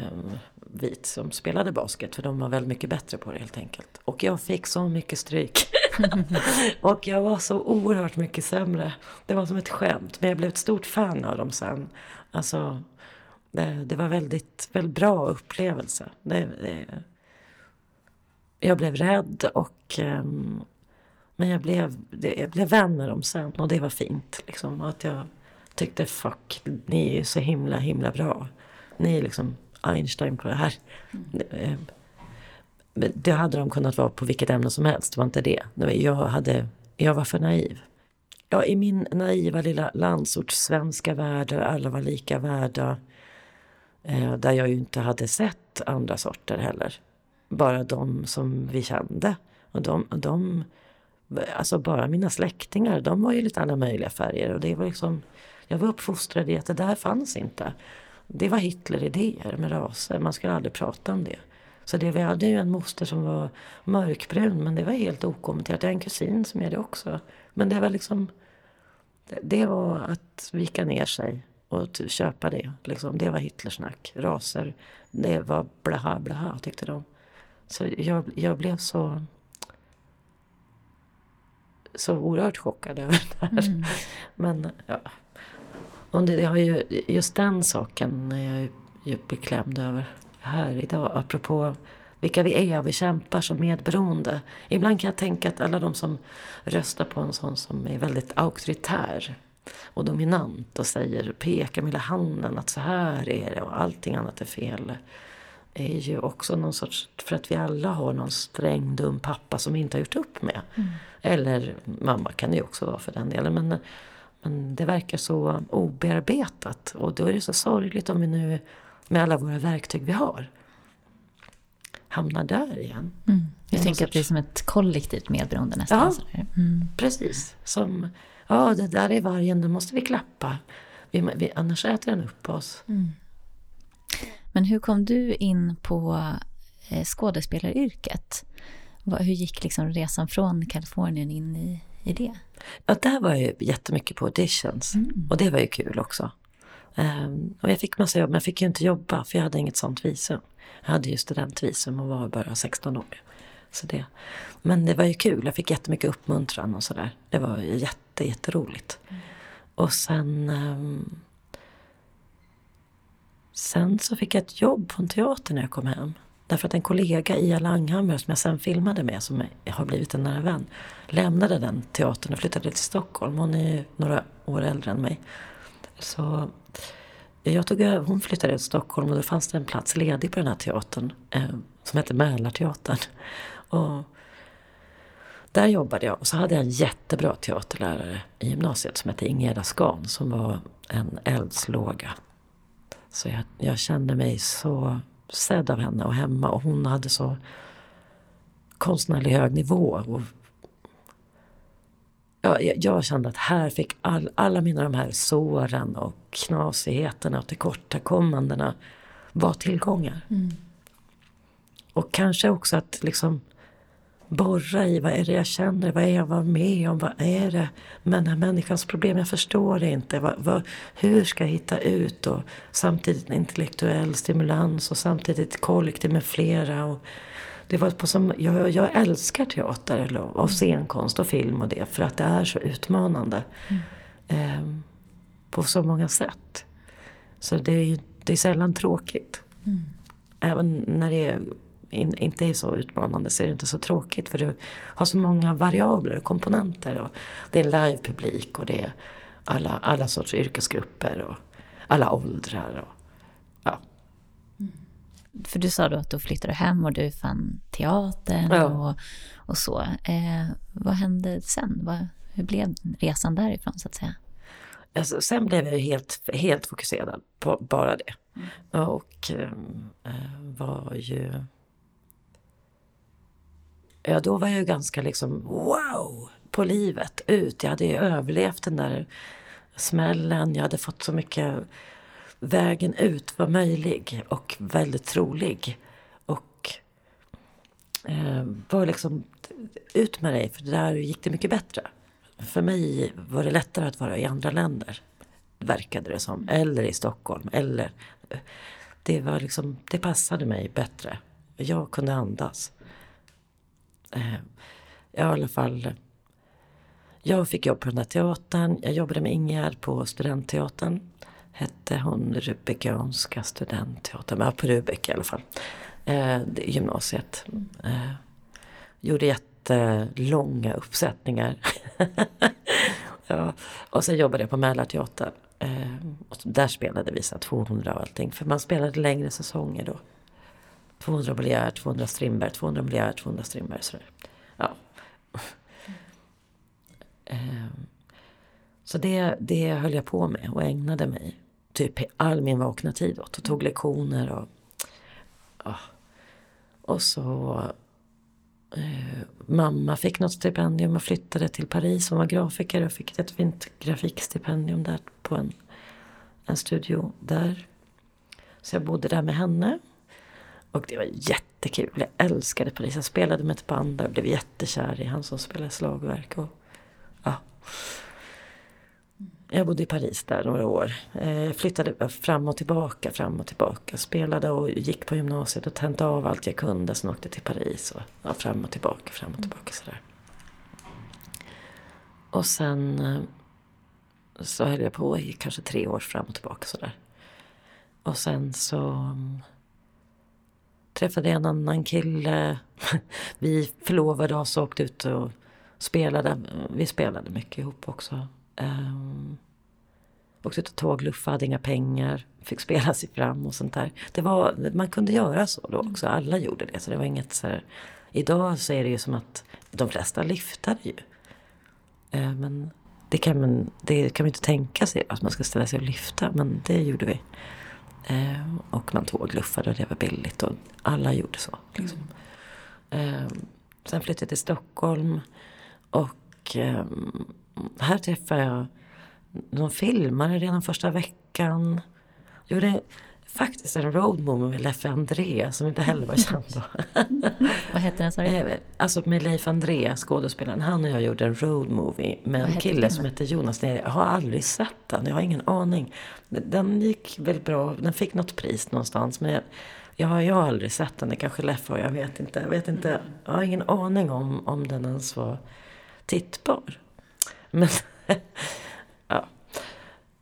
vit som spelade basket. För de var väldigt mycket bättre på det helt enkelt. Och jag fick så mycket stryk. och jag var så oerhört mycket sämre. Det var som ett skämt. Men jag blev ett stort fan av dem sen. Alltså, det, det var väldigt, väldigt bra upplevelse. Det, det, jag blev rädd och um, men jag blev, jag blev vän med dem sen och det var fint. Liksom, att jag tyckte fuck, ni är ju så himla himla bra. Ni är liksom Einstein på det här. Mm. Det hade de kunnat vara på vilket ämne som helst, det var inte det. Jag, hade, jag var för naiv. Ja, I min naiva lilla landsortssvenska värld där alla var lika värda. Eh, där jag ju inte hade sett andra sorter heller. Bara de som vi kände. Och de, de, alltså bara mina släktingar, de var ju lite alla möjliga färger. Och det var liksom, jag var uppfostrad i att det där fanns inte. Det var Hitler-idéer med raser, man skulle aldrig prata om det. Så det, vi hade ju en moster som var mörkbrun men det var helt okommenterat. Jag har en kusin som är det också. Men det var liksom... Det var att vika ner sig och köpa det. Liksom. Det var Hitlersnack. Raser, det var blaha blaha tyckte de. Så jag, jag blev så... Så oerhört chockad över det här. Mm. Men ja, och det, jag har ju, just den saken är jag ju beklämd över här idag. Apropå vilka vi är och vi kämpar som medberoende. Ibland kan jag tänka att alla de som röstar på en sån som är väldigt auktoritär och dominant och säger, pekar med hela handen att så här är det och allting annat är fel. är ju också någon sorts, för att vi alla har någon sträng dum pappa som vi inte har gjort upp med. Mm. Eller mamma kan det ju också vara för den delen. Men men det verkar så obearbetat och då är det så sorgligt om vi nu med alla våra verktyg vi har hamnar där igen. Mm. Jag tänker sorts... att det är som ett kollektivt medberoende nästan. Ja, mm. precis. Som, ja det där är vargen, då måste vi klappa. Vi, vi, annars äter den upp oss. Mm. Men hur kom du in på eh, skådespelaryrket? Hur gick liksom resan från Kalifornien in i, i det? Ja, där var jag jättemycket på auditions. Mm. Och det var ju kul också. Um, och jag fick massa jobb, men jag fick ju inte jobba för jag hade inget sånt visum. Jag hade ju studentvisum och var bara 16 år. Så det. Men det var ju kul, jag fick jättemycket uppmuntran och sådär. Det var jätte, jätteroligt. Mm. Och sen... Um, sen så fick jag ett jobb på en teater när jag kom hem. Därför att en kollega, Ia Langhammer, som jag sen filmade med, som har blivit en nära vän, lämnade den teatern och flyttade till Stockholm. Hon är ju några år äldre än mig. Så jag tog, hon flyttade till Stockholm och då fanns det en plats ledig på den här teatern eh, som hette Mälarteatern. Och där jobbade jag och så hade jag en jättebra teaterlärare i gymnasiet som hette Ingeda Skan som var en eldslåga. Så jag, jag kände mig så sedd av henne och hemma och hon hade så konstnärlig hög nivå. Och ja, jag kände att här fick all, alla mina de här såren och knasigheterna och tillkortakommandena var tillgångar. Mm. Och kanske också att liksom borra i vad är det jag känner, vad är jag var med om, vad är det med den här människans problem, jag förstår det inte. Vad, vad, hur ska jag hitta ut och samtidigt intellektuell stimulans och samtidigt kollektiv med flera. Och det var på som, jag, jag älskar teater och mm. scenkonst och film och det för att det är så utmanande. Mm. Eh, på så många sätt. Så det är, det är sällan tråkigt. Mm. Även när det är in, inte är så utmanande så är det inte så tråkigt för du har så många variabler och komponenter. Och det är livepublik och det är alla, alla sorts yrkesgrupper och alla åldrar. Och, ja. Mm. För du sa då att du flyttade hem och du fann teatern ja. och, och så. Eh, vad hände sen? Vad, hur blev resan därifrån så att säga? Alltså, sen blev jag helt, helt fokuserad på bara det. Mm. Och äh, var ju Ja, då var jag ju ganska liksom wow på livet ut. Jag hade ju överlevt den där smällen. Jag hade fått så mycket vägen ut var möjlig och väldigt trolig. Och eh, var liksom ut med dig, för där gick det mycket bättre. För mig var det lättare att vara i andra länder, verkade det som. Eller i Stockholm. Eller, det, var liksom, det passade mig bättre. Jag kunde andas eh, Jag i alla fall jag fick jobb på den där teatern. Jag jobbade med Ingegärd på Studentteatern. Hette hon Rubikianska studentteatern, Ja, på Rubik i alla fall. Eh, gymnasiet. Eh, gjorde jättelånga uppsättningar. ja. Och sen jobbade jag på Mälarteatern. Eh, och där spelade vi så 200 och allting. För man spelade längre säsonger då. 200 Molière, 200 Strindberg, 200 Molière, 200 Strindberg. Sådär. Ja. Ehm, så det, det höll jag på med och ägnade mig typ all min vakna tid åt och tog lektioner och ja. Och så Eh, mamma fick något stipendium och flyttade till Paris. Hon var grafiker och fick ett fint grafikstipendium där på en, en studio där. Så jag bodde där med henne och det var jättekul. Jag älskade Paris. Jag spelade med ett band där och blev jättekär i han som spelade slagverk. Och, ja. Jag bodde i Paris där några år. Jag flyttade fram och tillbaka, fram och tillbaka. Spelade och gick på gymnasiet och tänkte av allt jag kunde. Sen åkte till Paris och ja, fram och tillbaka, fram och tillbaka sådär. Och sen eh, så höll jag på i kanske tre år fram och tillbaka sådär. Och sen så mm, träffade jag en annan kille. Vi förlovade oss och åkte ut och spelade. Vi spelade mycket ihop också. Um, åkte ut och tågluffade, hade inga pengar. Fick spela sig fram och sånt där. Det var, man kunde göra så då också. Alla gjorde det. Så det var inget så här, Idag så är det ju som att de flesta lyftade ju. Uh, men det kan, man, det kan man inte tänka sig att man ska ställa sig och lyfta. Men det gjorde vi. Eh, och man tågluffade och det var billigt och alla gjorde så. Liksom. Mm. Eh, sen flyttade jag till Stockholm och eh, här träffade jag någon filmare redan första veckan. Gjorde faktiskt en roadmovie med Leif André som inte heller var känd då. Vad hette den sa du? Eh, alltså med Leif André, skådespelaren. Han och jag gjorde en roadmovie med en kille som heter Jonas Jag har aldrig sett den, jag har ingen aning. Den gick väl bra, den fick något pris någonstans. Men jag, jag, har, jag har aldrig sett den, det kanske Leif har, jag vet inte. Jag, vet inte, jag har ingen aning om, om den ens var tittbar. Men, ja.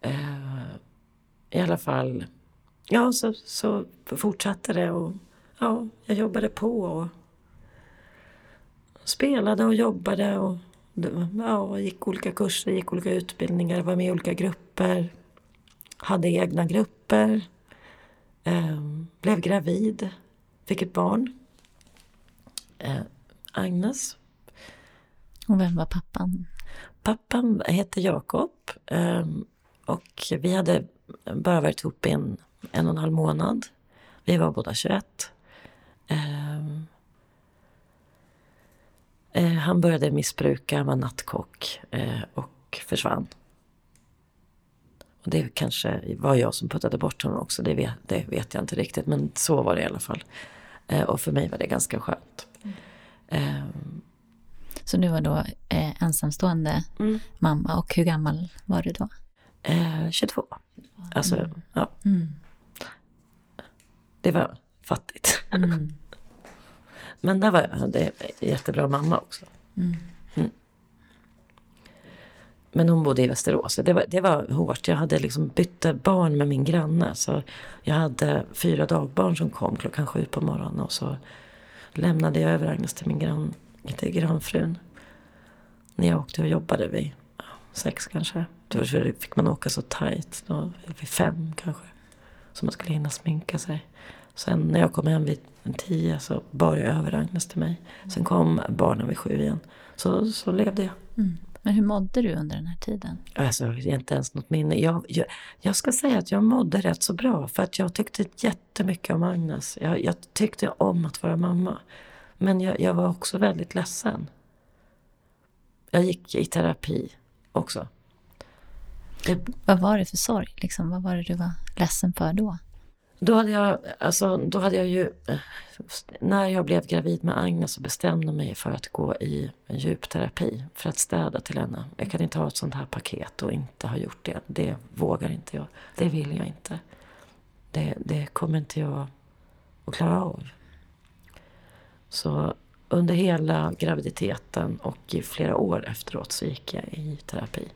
Uh, I alla fall Ja, så, så fortsatte det och ja, jag jobbade på och spelade och jobbade och ja, gick olika kurser, gick olika utbildningar, var med i olika grupper. Hade egna grupper. Eh, blev gravid. Fick ett barn. Eh, Agnes. Och vem var pappan? Pappan hette Jakob. Eh, och vi hade bara varit ihop i en, en och en halv månad. Vi var båda 21. Ehm, eh, han började missbruka, han var nattkock eh, och försvann. Och det kanske var jag som puttade bort honom också, det vet, det vet jag inte riktigt. Men så var det i alla fall. Eh, och för mig var det ganska skönt. Mm. Så du var då eh, ensamstående mm. mamma och hur gammal var du då? Eh, 22. Alltså, mm. ja. Mm. Det var fattigt. Mm. Men där var jag hade jättebra mamma också. Mm. mm. Men hon bodde i Västerås. Det var, det var hårt. Jag hade liksom bytte barn med min granne. Så jag hade fyra dagbarn som kom klockan sju på morgonen. Och så lämnade jag över Agnes till min grann, till grannfrun. När jag åkte och jobbade vid sex kanske. Då fick man åka så tajt. Då, vid fem kanske. Så man skulle hinna sminka sig. Sen när jag kom hem vid tio så bar jag över Agnes till mig. Sen kom barnen vid sju igen. Så, så levde jag. Mm. Men hur mådde du under den här tiden? Alltså, har inte ens något minne. Jag, jag, jag, ska säga att jag mådde rätt så bra. För att jag tyckte jättemycket om Agnes. Jag, jag tyckte om att vara mamma. Men jag, jag var också väldigt ledsen. Jag gick i terapi också. Det... Vad var det för sorg? Liksom? Vad var det du var ledsen för då? Då hade jag, alltså, då hade jag ju, när jag blev gravid med Agnes så bestämde jag mig för att gå i en djupterapi för att städa till henne. Jag kan inte ha ett sånt här paket och inte ha gjort det. Det vågar inte jag. Det vill jag inte. Det, det kommer inte jag att klara av. Så under hela graviditeten och i flera år efteråt så gick jag i terapi.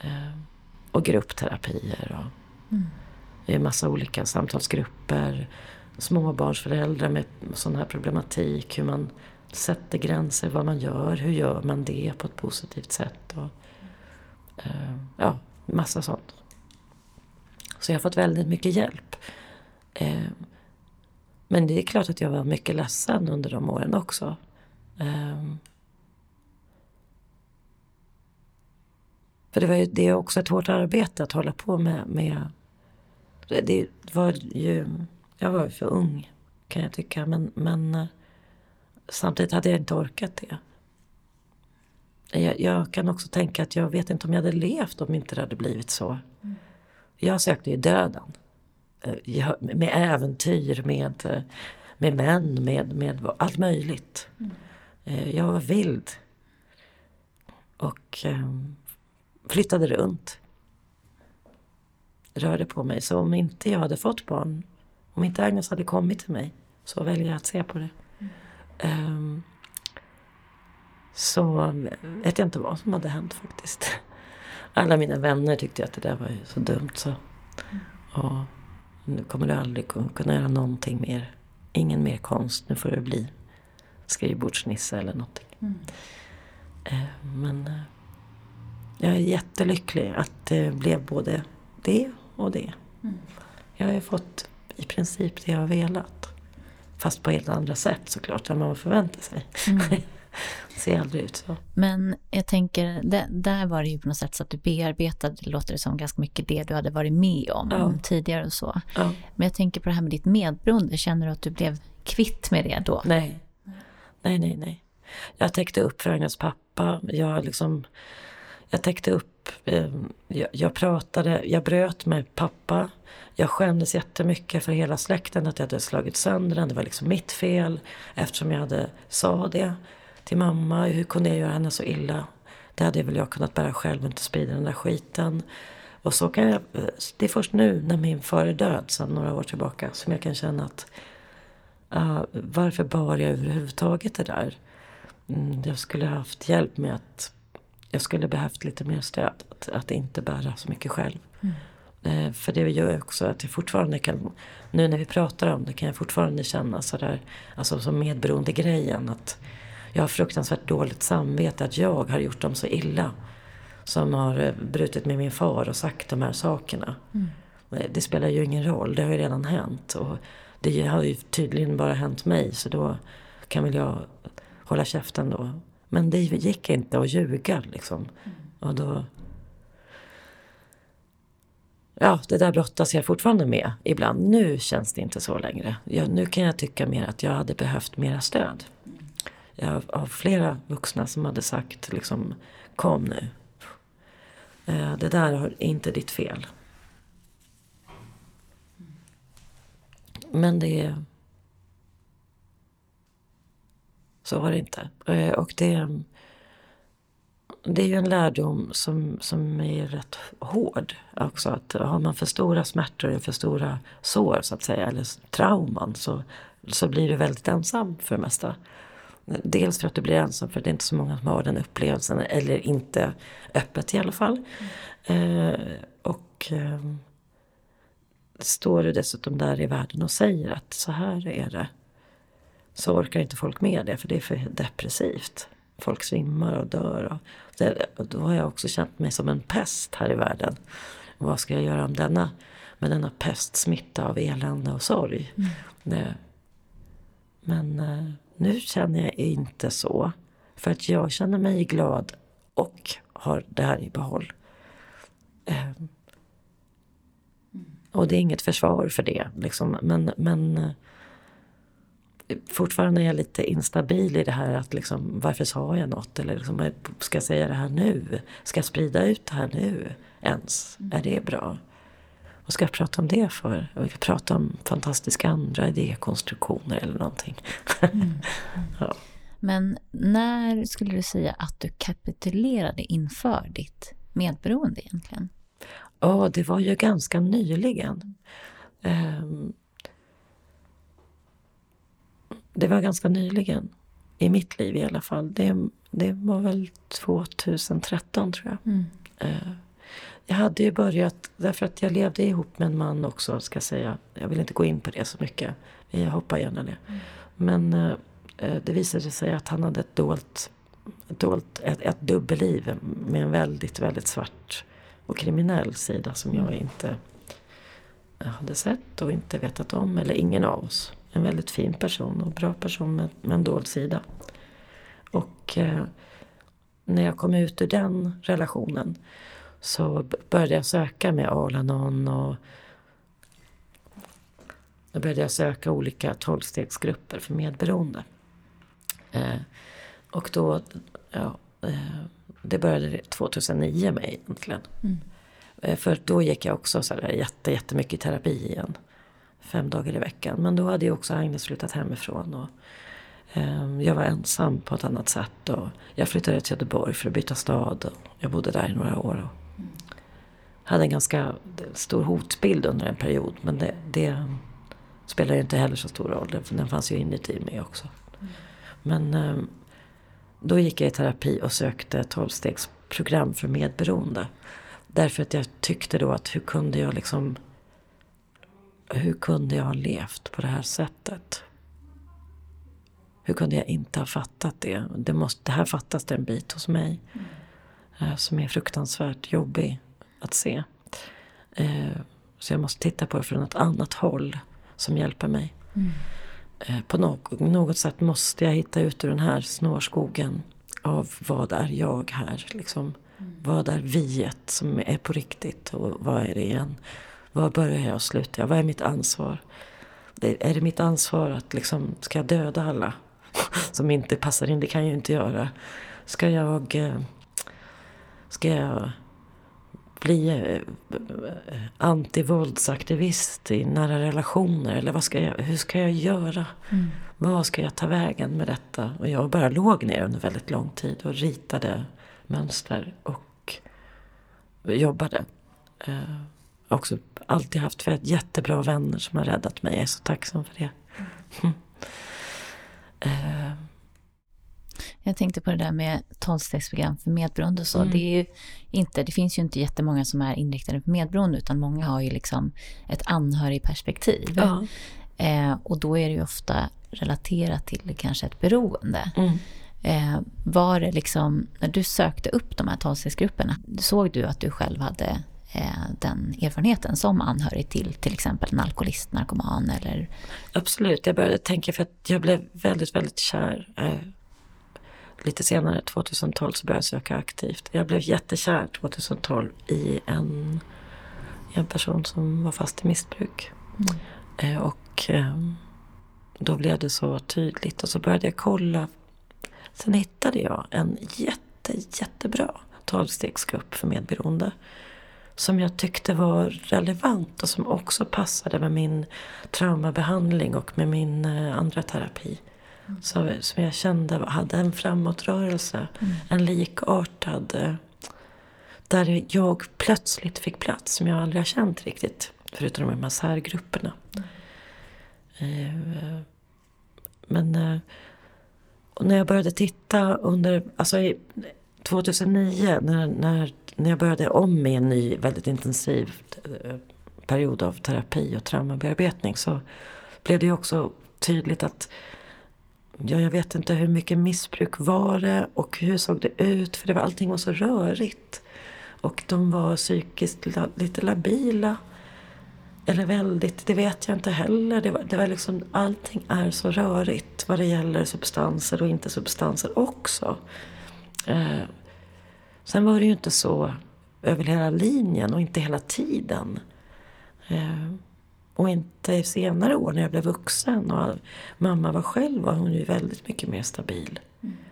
Eh, och gruppterapier och mm i massa olika samtalsgrupper. Småbarnsföräldrar med sån här problematik. Hur man sätter gränser, vad man gör, hur gör man det på ett positivt sätt. Och, eh, ja, massa sånt. Så jag har fått väldigt mycket hjälp. Men det är klart att jag var mycket ledsen under de åren också. Eh, för det, var ju, det är också ett hårt arbete att hålla på med, med det var ju... Jag var för ung kan jag tycka. Men, men eh, samtidigt hade jag inte orkat det. Jag, jag, kan också tänka att jag vet inte om jag hade levt om inte det hade blivit så. Mm. Jag sökte ju döden. Eh, med äventyr, med, eh, med män, med, med allt möjligt. Mm. Jag var vild. Och flyttade runt rörde på mig. Så om inte jag hade fått barn, om inte Agnes hade kommit till mig, så väljer jag att se på det. Mm. Um, så vet jag inte vad som hade hänt faktiskt. Alla mina vänner tyckte att det där var så dumt så. Mm. Och nu kommer du aldrig kunna göra någonting mer. Ingen mer konst, nu får det bli skrivbordsnisse eller någonting. Mm. Uh, men uh, jag är jättelycklig att det blev både det och det. Mm. Jag har fått i princip det jag har velat. Fast på helt andra sätt såklart än man förväntar sig. Mm. ser aldrig ut så. Men jag tänker, det, där var det ju på något sätt så att du bearbetade, det låter det som, ganska mycket det du hade varit med om ja. tidigare och så. Ja. Men jag tänker på det här med ditt medberoende, känner du att du blev kvitt med det då? Nej. Nej, nej, nej. Jag täckte upp för hennes pappa. Jag liksom jag täckte upp, eh, jag, jag, pratade, jag bröt med pappa. Jag skämdes jättemycket för hela släkten att jag hade slagit sönder den. Det var liksom mitt fel eftersom jag hade sa det till mamma. Hur kunde jag göra henne så illa? Det hade väl jag kunnat bära själv och inte sprida den där skiten. Och så kan jag, det är först nu när min far är död sedan några år tillbaka som jag kan känna att uh, varför bar jag överhuvudtaget det där? Mm, jag skulle haft hjälp med att jag skulle behövt lite mer stöd. Att, att inte bära så mycket själv. Mm. Eh, för det gör också att jag fortfarande kan, nu när vi pratar om det kan jag fortfarande känna sådär, alltså som medberoende grejen att jag har fruktansvärt dåligt samvete att jag har gjort dem så illa. Som har eh, brutit med min far och sagt de här sakerna. Mm. Det spelar ju ingen roll, det har ju redan hänt. Och det har ju tydligen bara hänt mig så då kan väl jag hålla käften då. Men det gick inte att ljuga liksom. Mm. Och då... Ja, det där brottas jag fortfarande med ibland. Nu känns det inte så längre. Jag, nu kan jag tycka mer att jag hade behövt mera stöd. Jag har flera vuxna som hade sagt liksom, kom nu. Eh, det där är inte ditt fel. Men det... Så var det inte. Eh, och det, det är ju en lärdom som, som är rätt hård också. Att har man för stora smärtor och för stora sår så att säga, eller trauman så, så blir du väldigt ensam för det mesta. Dels för att du blir ensam för det är inte så många som har den upplevelsen. Eller inte öppet i alla fall. Mm. Eh, och eh, står du dessutom där i världen och säger att så här är det. Så orkar inte folk med det för det är för depressivt. Folk svimmar och dör. Och, det, och då har jag också känt mig som en pest här i världen. vad ska jag göra om denna, med denna pestsmitta av elände och sorg? Mm. Men eh, nu känner jag inte så. För att jag känner mig glad och har det här i behåll. Um, och det är inget försvar för det. Liksom. Men, men eh, fortfarande är jag lite instabil i det här att liksom, varför sa jag något? Eller liksom, ska jag säga det här nu? Ska jag sprida ut det här nu ens? Mm. Är det bra? Vad ska jag prata om det för? Jag vill prata om fantastiska andra idékonstruktioner eller någonting. Mm. ja. Men när skulle du säga att du kapitulerade inför ditt medberoende egentligen? Ja, det var ju ganska nyligen. Um, det var ganska nyligen. I mitt liv i alla fall. Det, det var väl 2013 tror jag. Mm. Uh, jag hade ju börjat, därför att jag levde ihop med en man också ska jag säga. Jag vill inte gå in på det så mycket. Jag hoppar gärna det. Mm. Men eh, eh, det visade sig att han hade ett dolt, dolt ett, ett dubbelliv med en väldigt, väldigt svart och kriminell sida som jag mm. inte hade sett och inte vetat om. Eller ingen av oss. En väldigt fin person och bra person med, med en dold sida. Och eh, när jag kom ut ur den relationen så började jag söka med Alanon och då började jag söka olika tolvstegsgrupper för medberoende. Eh, och då, ja, eh, det började 2009 med egentligen. Mm. Eh, för då gick jag också så där jätte, jättemycket i terapi igen. Fem dagar i veckan. Men då hade ju också Agnes flyttat hemifrån. Och, eh, jag var ensam på ett annat sätt. Och jag flyttade till Göteborg för att byta stad. Och jag bodde där i några år. Och, hade en ganska stor hotbild under en period. Men det, det spelar inte heller så stor roll. Den fanns ju inuti mig också. Men ehm, då gick jag i terapi och sökte tolvstegsprogram för medberoende. Därför att jag tyckte då att hur kunde jag liksom... Hur kunde jag ha levt på det här sättet? Hur kunde jag inte ha fattat det? Det, måste, det här fattas det en bit hos mig. Mm. Som är fruktansvärt jobbig att se. Eh, så jag måste titta på det från ett annat håll som hjälper mig. Mm. Eh, på något, något sätt måste jag hitta ut ur den här snårskogen av vad är jag här? Liksom. Mm. Vad är viet som är på riktigt och vad är det igen? Var börjar jag och slutar jag? Vad är mitt ansvar? Är det mitt ansvar att liksom, ska jag döda alla som inte passar in? Det kan jag ju inte göra. Ska jag, eh, ska jag bli eh, antivåldsaktivist i nära relationer? Eller vad ska jag, hur ska jag göra? Mm. Vad ska jag ta vägen med detta? Och jag bara låg ner under väldigt lång tid och ritade mönster och jobbade. Eh, också alltid haft jättebra vänner som har räddat mig. Jag är så tacksam för det. Mm. Eh. Jag tänkte på det där med tolvstegsprogram för medberoende och så. Mm. Det, är ju inte, det finns ju inte jättemånga som är inriktade på medberoende utan många har ju liksom ett anhörigperspektiv. Ja. Eh, och då är det ju ofta relaterat till kanske ett beroende. Mm. Eh, var det liksom, när du sökte upp de här tolvstegsgrupperna, såg du att du själv hade eh, den erfarenheten som anhörig till till exempel en alkoholist, narkoman eller... Absolut, jag började tänka för att jag blev väldigt, väldigt kär. Lite senare, 2012, så började jag söka aktivt. Jag blev jättekär 2012 i en, en person som var fast i missbruk. Eh, och eh, då blev det så tydligt och så började jag kolla. Sen hittade jag en jätte, jättebra tolvstegsgrupp för medberoende. Som jag tyckte var relevant och som också passade med min traumabehandling och med min eh, andra terapi. Så, som jag kände hade en framåtrörelse, en likartad där jag plötsligt fick plats som jag aldrig har känt riktigt. Förutom de här massärgrupperna. Eh, Men eh, när jag började titta under, alltså i 2009 när, när, när jag började om med en ny väldigt intensiv eh, period av terapi och traumabearbetning så blev det ju också tydligt att Ja, jag vet inte hur mycket missbruk var det och hur såg det ut? För det var, allting var så rörigt. Och de var psykiskt la, lite labila. Eller väldigt, det vet jag inte heller. Det var, det var liksom, allting är så rörigt vad det gäller substanser och inte substanser också. Eh, sen var det ju inte så över hela linjen och inte hela tiden. Eh, och inte senare år när jag blev vuxen och mamma var själv var hon ju väldigt mycket mer stabil.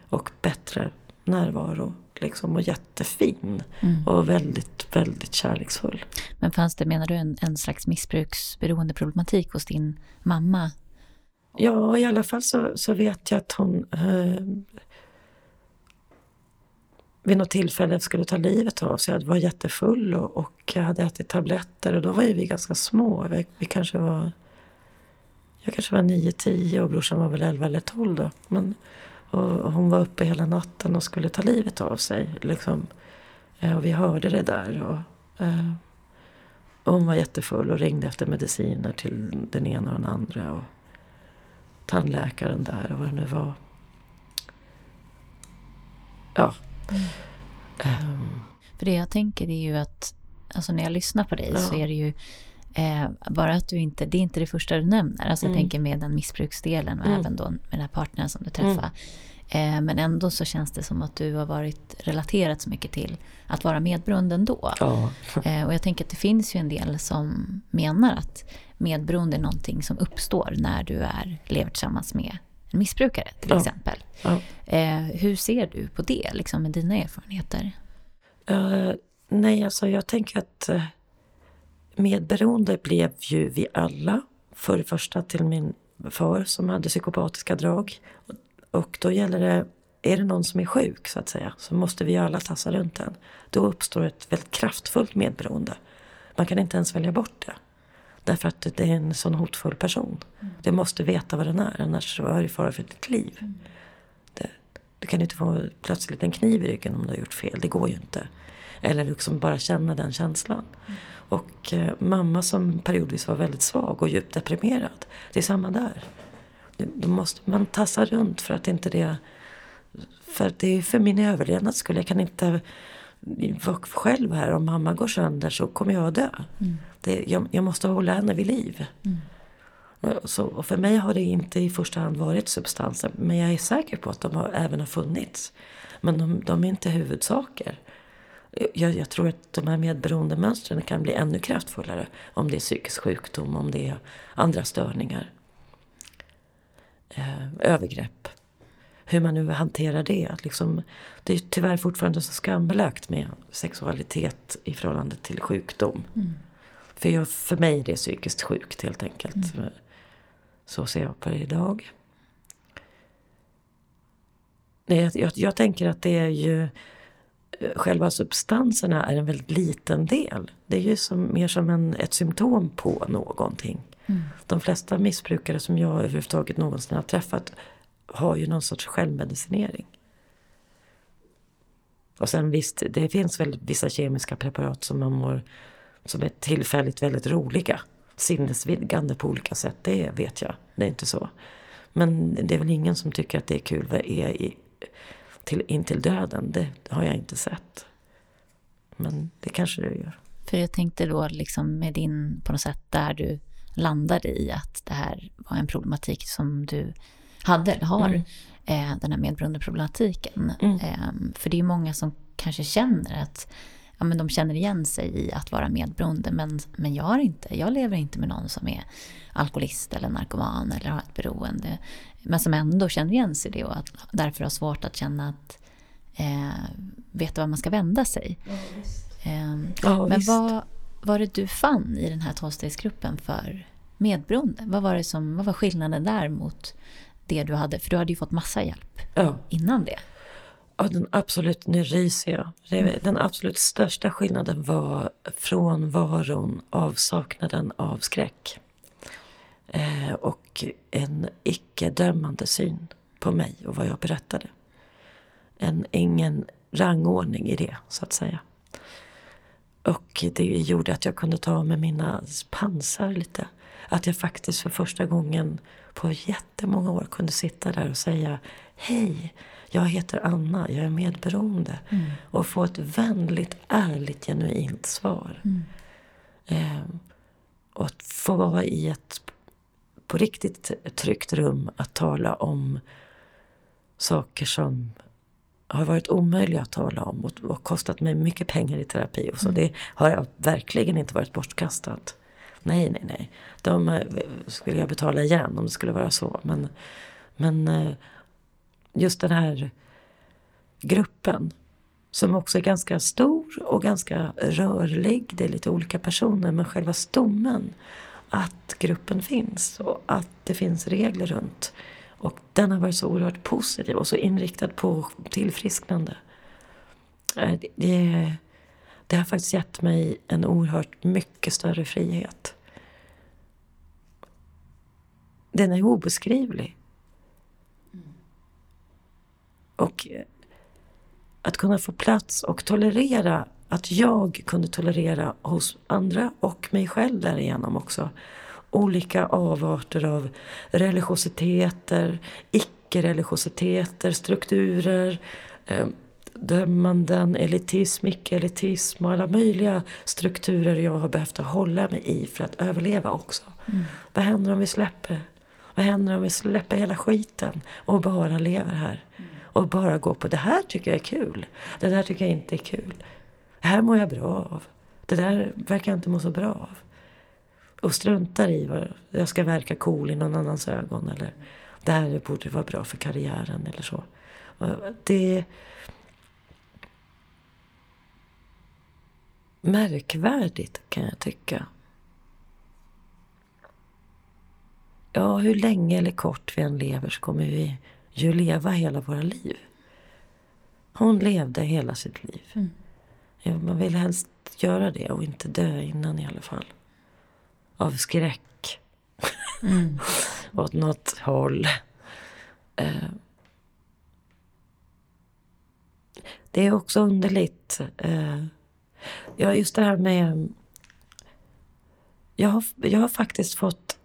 Och bättre närvaro. Liksom, och jättefin. Och väldigt, väldigt kärleksfull. Men fanns det, menar du, en, en slags missbruksberoende problematik hos din mamma? Ja, i alla fall så, så vet jag att hon eh, vid något tillfälle skulle ta livet av sig. Jag var jättefull och, och jag hade ätit tabletter och då var ju vi ganska små. Vi, vi kanske var... Jag kanske var 9-10 och brorsan var väl 11 eller 12 då. Men, och hon var uppe hela natten och skulle ta livet av sig. Liksom. Eh, och vi hörde det där. Och, eh, och hon var jättefull och ringde efter mediciner till den ena och den andra. Och tandläkaren där och vad det nu var. Ja. För det jag tänker är ju att, alltså när jag lyssnar på dig Ja. så är det ju eh, bara att du inte, det är inte det första du nämner. Alltså jag Mm. tänker med den missbruksdelen och Mm. även då med den här partnern som du träffar. Eh, men ändå så känns det som att du har varit relaterat så mycket till att vara medberoende ändå. ja. Eh, och jag tänker att det finns ju en del som menar att medberoende är någonting som uppstår när du är, lever tillsammans med en missbrukare till Ja. exempel. ja. Eh, hur ser du på det, liksom med dina erfarenheter? Eh, nej, alltså jag tänker att uh, medberoende blev ju vi alla. För det första till min far som hade psykopatiska drag. Och då gäller det, är det någon som är sjuk så att säga, så måste vi alla tassa runt den. Då uppstår ett väldigt kraftfullt medberoende. Man kan inte ens välja bort det. Därför att det är en sån hotfull person. Du måste veta vad den är, annars är det fara för ditt liv. Det, du kan inte få plötsligt en kniv i ryggen om du har gjort fel. Det går ju inte. Eller liksom bara känna den känslan. Och eh, mamma som periodvis var väldigt svag och djupt deprimerad. Det är samma där. Då måste man tassa runt för att inte det... För det är för min överlevnads skull. Jag kan inte vara själv här. Om mamma går sönder så kommer jag att dö. Det, jag, jag måste hålla henne vid liv. Så, och för mig har det inte i första hand varit substanser. Men jag är säker på att de har, även har funnits. Men de, de är inte huvudsaker. Jag, jag tror att de här medberoendemönstren kan bli ännu kraftfullare. Om det är psykisk sjukdom, om det är andra störningar. Eh, övergrepp. Hur man nu hanterar det. Att Liksom, det är tyvärr fortfarande så skambelagt med sexualitet i förhållande till sjukdom. För, jag, för mig är det psykiskt sjukt helt enkelt. Så ser jag på det idag. Nej, jag, jag, tänker att det är ju eh, själva substanserna är en väldigt liten del. Det är ju som, mer som en, ett symptom på någonting. De flesta missbrukare som jag överhuvudtaget någonsin har träffat har ju någon sorts självmedicinering. Och sen visst, det finns väl vissa kemiska preparat som man mår, som är tillfälligt väldigt roliga. Sinnesvidgande på olika sätt, det vet jag. Det är inte så. Men det är väl ingen som tycker att det är kul vad är i, till, in till döden. Det har jag inte sett. Men det kanske du gör. För jag tänkte då liksom med din, på något sätt, där du landade i att det här var en problematik som du hade eller har. Mm. Eh, den här medberoendeproblematiken. Mm. Eh, för det är många som kanske känner att ja, men de känner igen sig i att vara medberoende. Men, men jag, har inte, jag lever inte med någon som är alkoholist eller narkoman eller har ett beroende. Men som ändå känner igen sig i det och att, därför har svårt att känna att eh, veta var man ska vända sig. Ja, eh, ja, men vad var det du fann i den här tolvstegsgruppen för medberoende? Vad var, det som, vad var skillnaden där mot det du hade? För du hade ju fått massa hjälp ja. innan det. Ja, den absolut, nu ryser jag. Mm. Den absolut största skillnaden var frånvaron, avsaknaden av skräck. Eh, och en icke-dömande syn på mig och vad jag berättade. En, ingen rangordning i det, så att säga. Och det gjorde att jag kunde ta med mina pansar lite. Att jag faktiskt för första gången på jättemånga år kunde sitta där och säga Hej, jag heter Anna, jag är medberoende. Mm. Och få ett vänligt, ärligt, genuint svar. Mm. Eh, och att få vara i ett på riktigt tryggt rum att tala om saker som har varit omöjliga att tala om och, och kostat mig mycket pengar i terapi. Och så. Mm. Det har verkligen inte varit bortkastat. Nej, nej, nej. De eh, skulle jag betala igen om det skulle vara så. Men, men eh, just den här gruppen som också är ganska stor och ganska rörlig. Det är lite olika personer men själva stommen att gruppen finns och att det finns regler runt. Och den har varit så oerhört positiv och så inriktad på tillfrisknande. Eh, det, det har faktiskt gett mig en oerhört mycket större frihet. Den är obeskrivlig. Och att kunna få plats och tolerera, att jag kunde tolerera hos andra och mig själv därigenom också olika avarter av religiositeter, icke-religiositeter, strukturer, eh, dömanden, elitism, icke-elitism och alla möjliga strukturer jag har behövt hålla mig i för att överleva också. Mm. Vad händer om vi släpper? Vad händer om vi släpper hela skiten och bara lever här? Och bara gå på det här tycker jag är kul. Det där tycker jag inte är kul. Det här mår jag bra av. Det där verkar jag inte må så bra av och struntar i vad jag ska verka cool i någon annans ögon eller det här borde vara bra för karriären eller så. Det är märkvärdigt kan jag tycka. Ja, hur länge eller kort vi än lever så kommer vi ju leva hela våra liv. Hon levde hela sitt liv. Mm. Ja, man vill helst göra det och inte dö innan i alla fall av skräck. Mm. Åt något håll. Eh. Det är också underligt. Eh. Ja, just det här med... Jag har, jag har faktiskt fått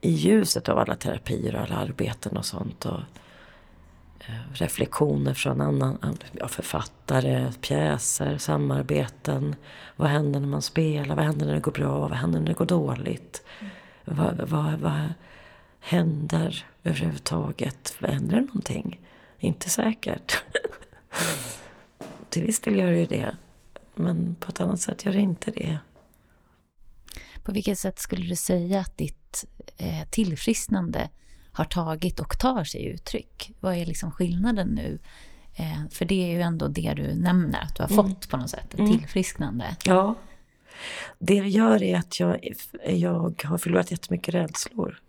i ljuset av alla terapier och alla arbeten och sånt och reflektioner från annan, ja, författare, pjäser, samarbeten. Vad händer när man spelar? Vad händer när det går bra? Vad händer när det går dåligt? Mm. Vad, vad, vad händer överhuvudtaget? Händer det någonting? Inte säkert. Till viss del gör det ju det. Men på ett annat sätt gör det inte det. På vilket sätt skulle du säga att ditt eh, tillfrisknande har tagit och tar sig uttryck? Vad är liksom skillnaden nu? Eh, för det är ju ändå det du nämner, att du har mm. fått på något sätt ett mm. tillfrisknande. Ja. Det jag gör är att jag, jag har förlorat jättemycket rädslor.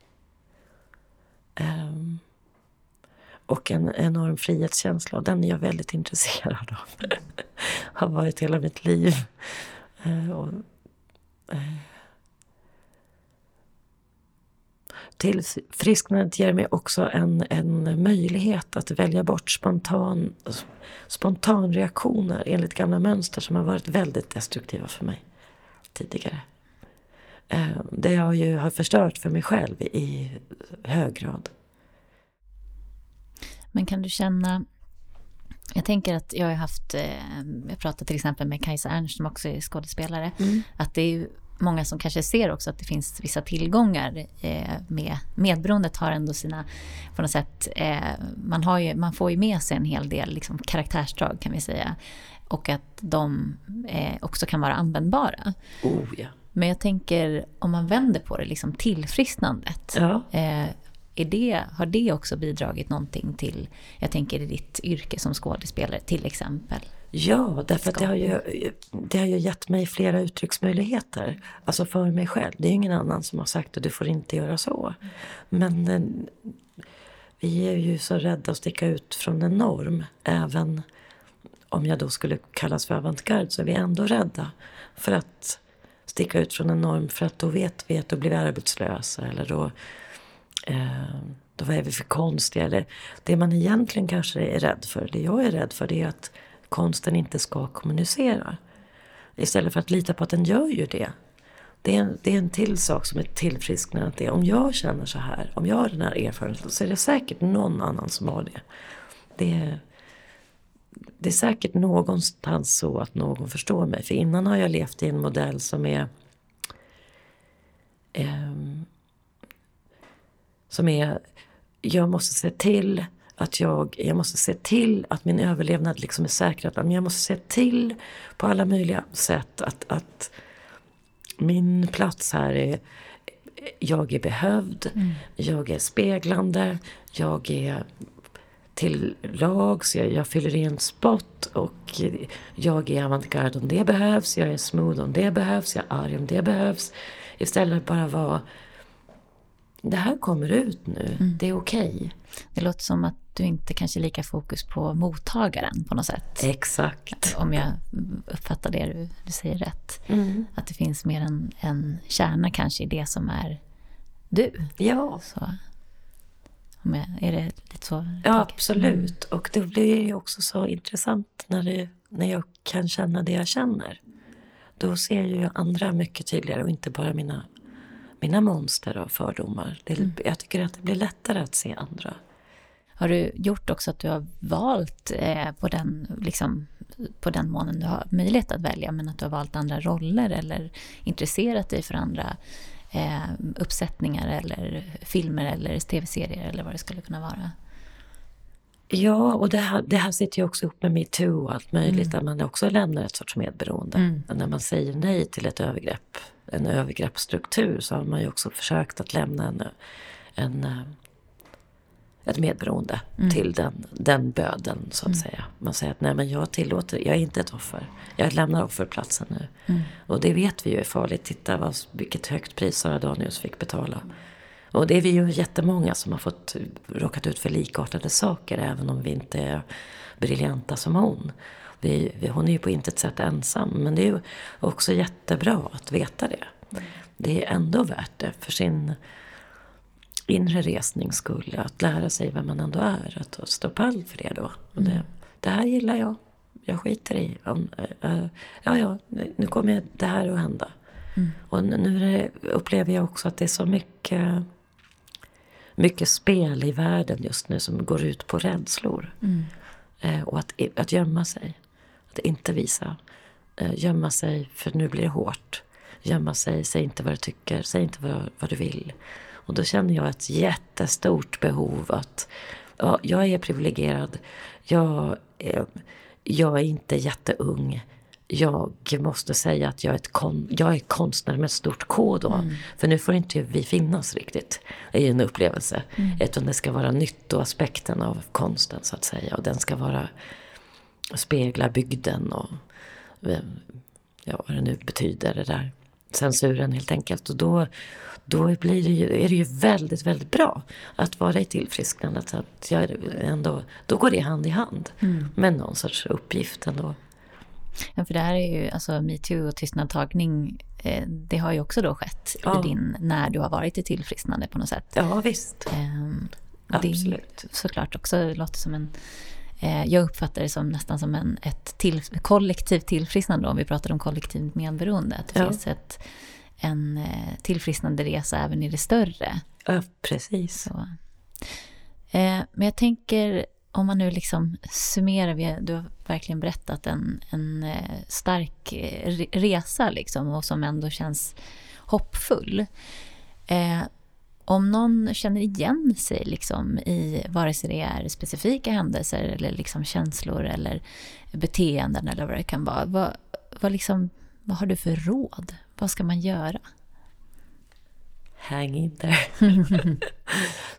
Um, och en enorm frihetskänsla och den är jag väldigt intresserad av. har varit hela mitt liv. Uh, och, uh, tillfrisknandet ger mig också en, en möjlighet att välja bort spontan, spontanreaktioner enligt gamla mönster som har varit väldigt destruktiva för mig tidigare. Eh, det jag ju har förstört för mig själv i hög grad. Men kan du känna jag tänker att jag har haft, eh, jag pratat till exempel med Kajsa Ernst som också är skådespelare, mm. att det är många som kanske ser också att det finns vissa tillgångar eh, med medberoendet har ändå sina, på något sätt, eh, man, har ju, man får ju med sig en hel del liksom, karaktärsdrag kan vi säga. Och att de eh, också kan vara användbara. Oh, ja. Men jag tänker om man vänder på det, liksom tillfrisknandet. Ja. Eh, det, har det också bidragit någonting till, jag tänker i ditt yrke som skådespelare till exempel? Ja, därför att det har, ju, det har ju gett mig flera uttrycksmöjligheter. Alltså för mig själv. Det är ingen annan som har sagt att du får inte göra så. Men eh, vi är ju så rädda att sticka ut från en norm. Även om jag då skulle kallas för avantgarde så är vi ändå rädda för att sticka ut från en norm för att då vet vi att då blir vi arbetslösa eller då, eh, då är vi för konstiga. Eller det man egentligen kanske är rädd för, det jag är rädd för, det är att konsten inte ska kommunicera. Istället för att lita på att den gör ju det. Det är, en, det är en till sak som är tillfrisknande. Det om jag känner så här, om jag har den här erfarenheten så är det säkert någon annan som har det. Det är, det är säkert någonstans så att någon förstår mig. För innan har jag levt i en modell som är eh, som är, jag måste se till att jag, jag måste se till att min överlevnad liksom är säkrad. Men jag måste se till på alla möjliga sätt att, att min plats här är jag är behövd, mm. jag är speglande, jag är till lags, jag, jag fyller i en spot och jag är avantgarde om det behövs, jag är smooth om det behövs, jag är arg om det behövs. Istället bara vara det här kommer ut nu, mm. det är okej. Okay. Det låter som att du inte kanske är lika fokus på mottagaren på något sätt. Exakt. Om jag uppfattar det du, du säger rätt. Mm. Att det finns mer en, en kärna kanske i det som är du. Ja. Så, om jag, är det lite så? Ja, absolut. Och det blir ju också så intressant när, det, när jag kan känna det jag känner. Då ser jag ju andra mycket tydligare och inte bara mina mina monster och fördomar. Det, mm. Jag tycker att det blir lättare att se andra. Har du gjort också att du har valt eh, på, den, liksom, på den månen du har möjlighet att välja, men att du har valt andra roller eller intresserat dig för andra eh, uppsättningar eller filmer eller tv-serier eller vad det skulle kunna vara? Ja, och det här, det här sitter ju också ihop med metoo och allt möjligt, mm. där man också lämnar ett sorts medberoende. Mm. När man säger nej till ett övergrepp, en övergreppsstruktur, så har man ju också försökt att lämna en, en eh, ett medberoende mm. till den, den böden så att mm. säga. Man säger att nej men jag tillåter, jag är inte ett offer. Jag lämnar offerplatsen nu. Mm. Och det vet vi ju är farligt. Titta vad, vilket högt pris Sara Danius fick betala. Och det är vi ju jättemånga som har fått råkat ut för likartade saker även om vi inte är briljanta som hon. Vi, vi, hon är ju på intet sätt ensam men det är ju också jättebra att veta det. Det är ändå värt det för sin inre resnings skull. Att lära sig vem man ändå är. Att stå pall för det då. Och det, det här gillar jag. Jag skiter i. Äh, ja, ja, nu kommer det här att hända. Mm. Och nu upplever jag också att det är så mycket mycket spel i världen just nu som går ut på rädslor. Mm. Eh, och att, att gömma sig. Att inte visa. Eh, gömma sig för nu blir det hårt. Gömma sig, säg inte vad du tycker, säg inte vad, vad du vill. Och då känner jag ett jättestort behov att ja, jag är privilegierad. Jag, jag är inte jätteung jag måste säga att jag är, kon jag är konstnär med ett stort K då. Mm. För nu får inte vi finnas riktigt i en upplevelse. Mm. Utan det ska vara nyttoaspekten av konsten så att säga. Och den ska vara spegla bygden och ja, vad det nu betyder det där. Censuren helt enkelt. Och då, då blir det ju, är det ju väldigt, väldigt bra att vara i tillfrisknandet. Att jag ändå, då går det hand i hand mm. med någon sorts uppgift ändå. Ja, för det här är ju, alltså metoo och tystnadtagning eh, det har ju också då skett Ja. i din, när du har varit i tillfrisknande på något sätt. Ja, visst. Och Absolut. Såklart också låter som en... Eh, jag uppfattar det som nästan som en, ett till, kollektivt tillfrisknande om vi pratar om kollektivt medberoende. Att det Ja. finns ett, en eh, tillfrisknande resa även i det större. Ja, precis. Så. Eh, men jag tänker, om man nu liksom summerar, vi, du har verkligen berättat en, en eh, stark eh, re- resa liksom, och som ändå känns hoppfull. Eh, om någon känner igen sig liksom, i vare sig det är specifika händelser eller liksom känslor eller beteenden eller vad det kan vara. Vad, vad, liksom, vad har du för råd? Vad ska man göra? Hang in there.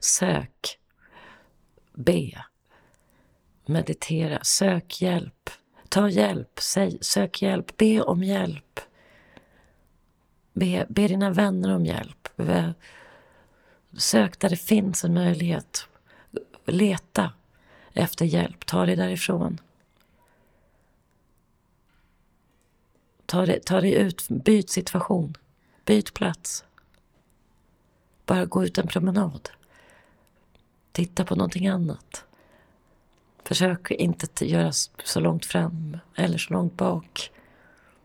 Sök. Be. Meditera. Sök hjälp. Ta hjälp. Säg, sök hjälp. Be om hjälp. Be, be dina vänner om hjälp. Sök där det finns en möjlighet. Leta efter hjälp. Ta dig därifrån. Ta dig, ta dig ut. Byt situation. Byt plats. Bara gå ut en promenad. Titta på någonting annat. Försök inte göra så långt fram eller så långt bak.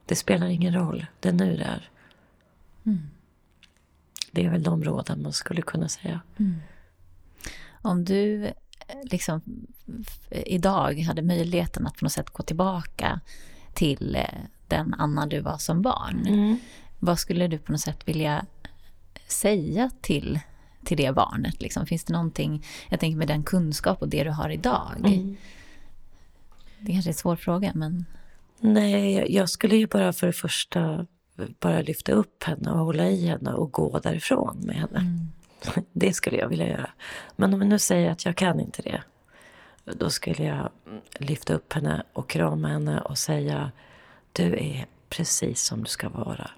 Det spelar ingen roll. Det är nu det är. Det är väl de råden man skulle kunna säga. Om du eh, liksom idag hade möjligheten att på något sätt gå tillbaka till eh, den Anna du var som barn. Vad skulle du på något sätt vilja säga till, till det barnet? Liksom? Finns det någonting, jag tänker med den kunskap och det du har idag. Det kanske är en svår fråga men Nej, jag skulle ju bara för det första bara lyfta upp henne och hålla i henne och gå därifrån med henne. Det skulle jag vilja göra. Men om jag nu säger att jag kan inte det. Då skulle jag lyfta upp henne och krama henne och säga Du är precis som du ska vara.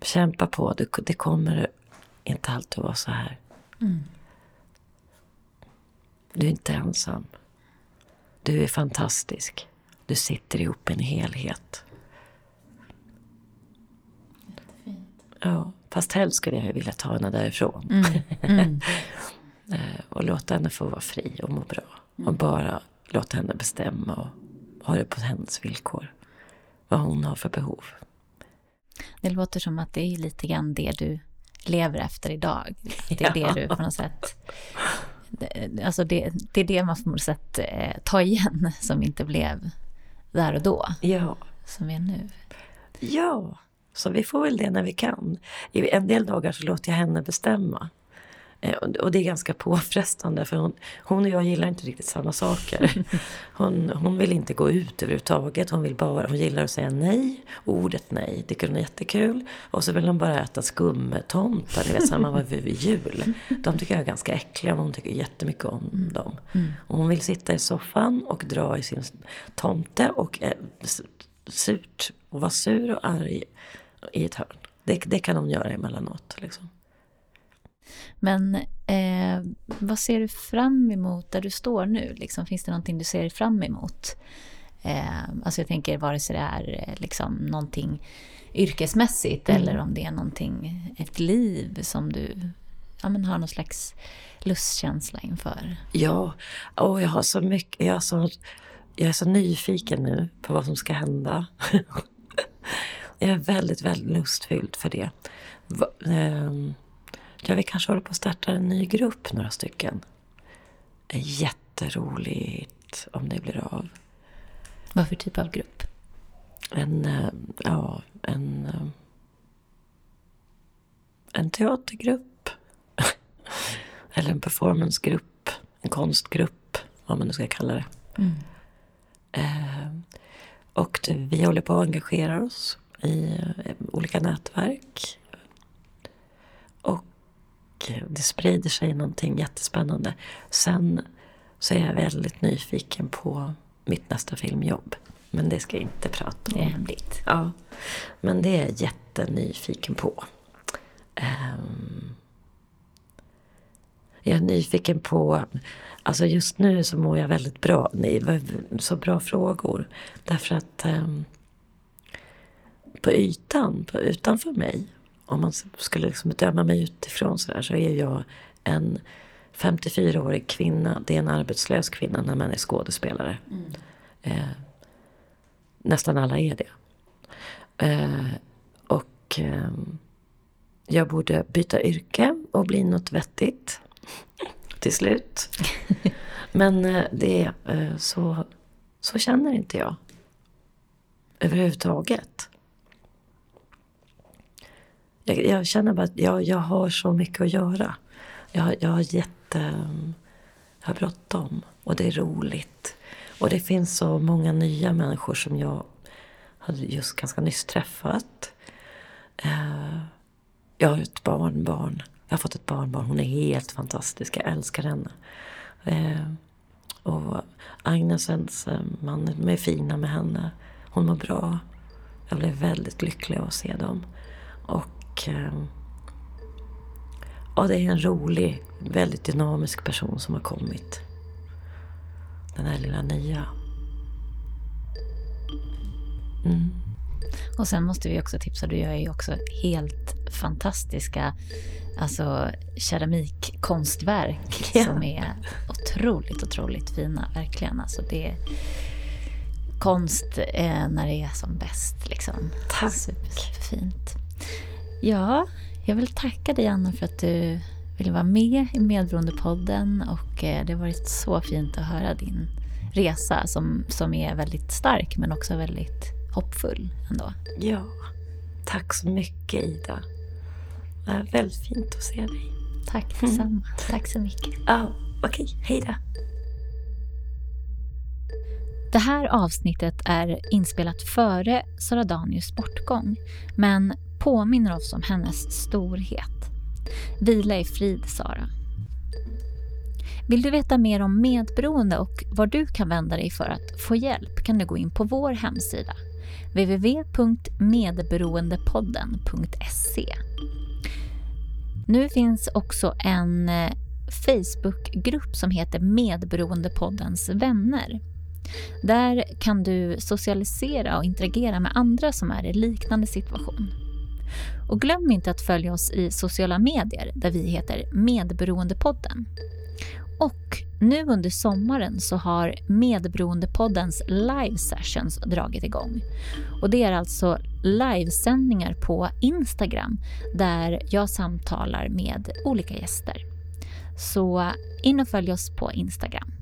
Kämpa på, det, det kommer inte alltid vara så här. Du är inte ensam. Du är fantastisk. Du sitter ihop i en helhet. Ja, fast helst skulle jag vilja ta henne därifrån. Eh, och låta henne få vara fri och må bra. Och bara låta henne bestämma och ha det på hennes villkor. Vad hon har för behov. Det låter som att det är lite grann det du lever efter idag. Det är Ja. det du på något sätt... Alltså det, det är det man på något sätt eh, tar igen som inte blev där och då, Ja, som är nu. ja. Så vi får väl det när vi kan. I en del dagar så låter jag henne bestämma. Eh, och- det är ganska påfrestande för hon, hon och jag gillar inte riktigt samma saker. Hon, hon vill inte gå ut överhuvudtaget. Hon, vill bara, hon gillar att säga nej. Ordet nej tycker hon är jättekul. Och så vill hon bara äta skumtomtar, ni vet samma vid vid jul. De tycker jag är ganska äckliga men hon tycker jättemycket om dem. Och hon vill sitta i soffan och dra i sin tomte och s- surt och vara sur och arg i ett hörn. Det, det kan hon göra emellanåt. Liksom. Men eh, vad ser du fram emot där du står nu? Liksom, finns det någonting du ser fram emot? Eh, alltså jag tänker vare sig det är eh, liksom någonting yrkesmässigt eller om det är någonting, ett liv som du ja, men har någon slags lustkänsla inför. Ja, och jag har så mycket, jag är så, jag är så nyfiken nu på vad som ska hända. jag är väldigt, väldigt lustfylld för det. Va, ehm, ja, vi kanske håller på att starta en ny grupp, några stycken. Jätteroligt om det blir av. Vad för typ av grupp? En, eh, ja, en, eh, en teatergrupp. Eller en performancegrupp. En konstgrupp, vad man nu ska kalla det. Eh, och vi håller på att engagera oss i eh, olika nätverk. Det sprider sig någonting jättespännande. Sen så är jag väldigt nyfiken på mitt nästa filmjobb. Men det ska jag inte prata om. Det är hemligt. Ja, men det är jag jättenyfiken på. Ehm, jag är nyfiken på... Alltså just nu så mår jag väldigt bra. Ni var så bra frågor. Därför att... ehm, på ytan, på, utanför mig, om man skulle liksom döma mig utifrån så, där, så är jag en 54-årig kvinna. Det är en arbetslös kvinna när man är skådespelare. Mm. Eh, nästan alla är det. Eh, och eh, jag borde byta yrke och bli något vettigt till slut. Men eh, det, eh, så, så känner inte jag överhuvudtaget. Jag, jag känner bara att jag, jag har så mycket att göra. Jag, jag har jätte... Ehm, jag har bråttom och det är roligt. Och det finns så många nya människor som jag hade just ganska nyss träffat. Eh, jag har ett barnbarn. Jag har fått ett barnbarn. Hon är helt fantastisk. Jag älskar henne. Eh, och Agnesens eh, man är fina med henne. Hon mår bra. Jag blev väldigt lycklig av att se dem. Och ja, det är en rolig, väldigt dynamisk person som har kommit. Den här lilla nya. Mm. Och sen måste vi också tipsa, du gör ju också helt fantastiska alltså, keramikkonstverk ja. som är otroligt, otroligt fina. Verkligen. Alltså, det är konst eh, när det är som bäst. Liksom. Tack. Superfint. Ja, jag vill tacka dig Anna för att du ville vara med i Medberoendepodden och eh, det har varit så fint att höra din resa som, som är väldigt stark men också väldigt hoppfull ändå. Ja, tack så mycket Ida. Det är väldigt fint att se dig. Tack detsamma. Mm. Tack så mycket. Ja, okej. Okay. Hej då. Det här avsnittet är inspelat före Sara Danius bortgång men påminner oss om hennes storhet. Vila i frid, Sara. Vill du veta mer om medberoende och var du kan vända dig för att få hjälp kan du gå in på vår hemsida www.medberoendepodden.se Nu finns också en eh, Facebookgrupp som heter Medberoendepoddens vänner. Där kan du socialisera och interagera med andra som är i liknande situation. Och glöm inte att följa oss i sociala medier där vi heter Medberoendepodden. Och nu under sommaren så har Medberoendepoddens live sessions dragit igång. Och det är alltså livesändningar på Instagram där jag samtalar med olika gäster. Så in och följ oss på Instagram.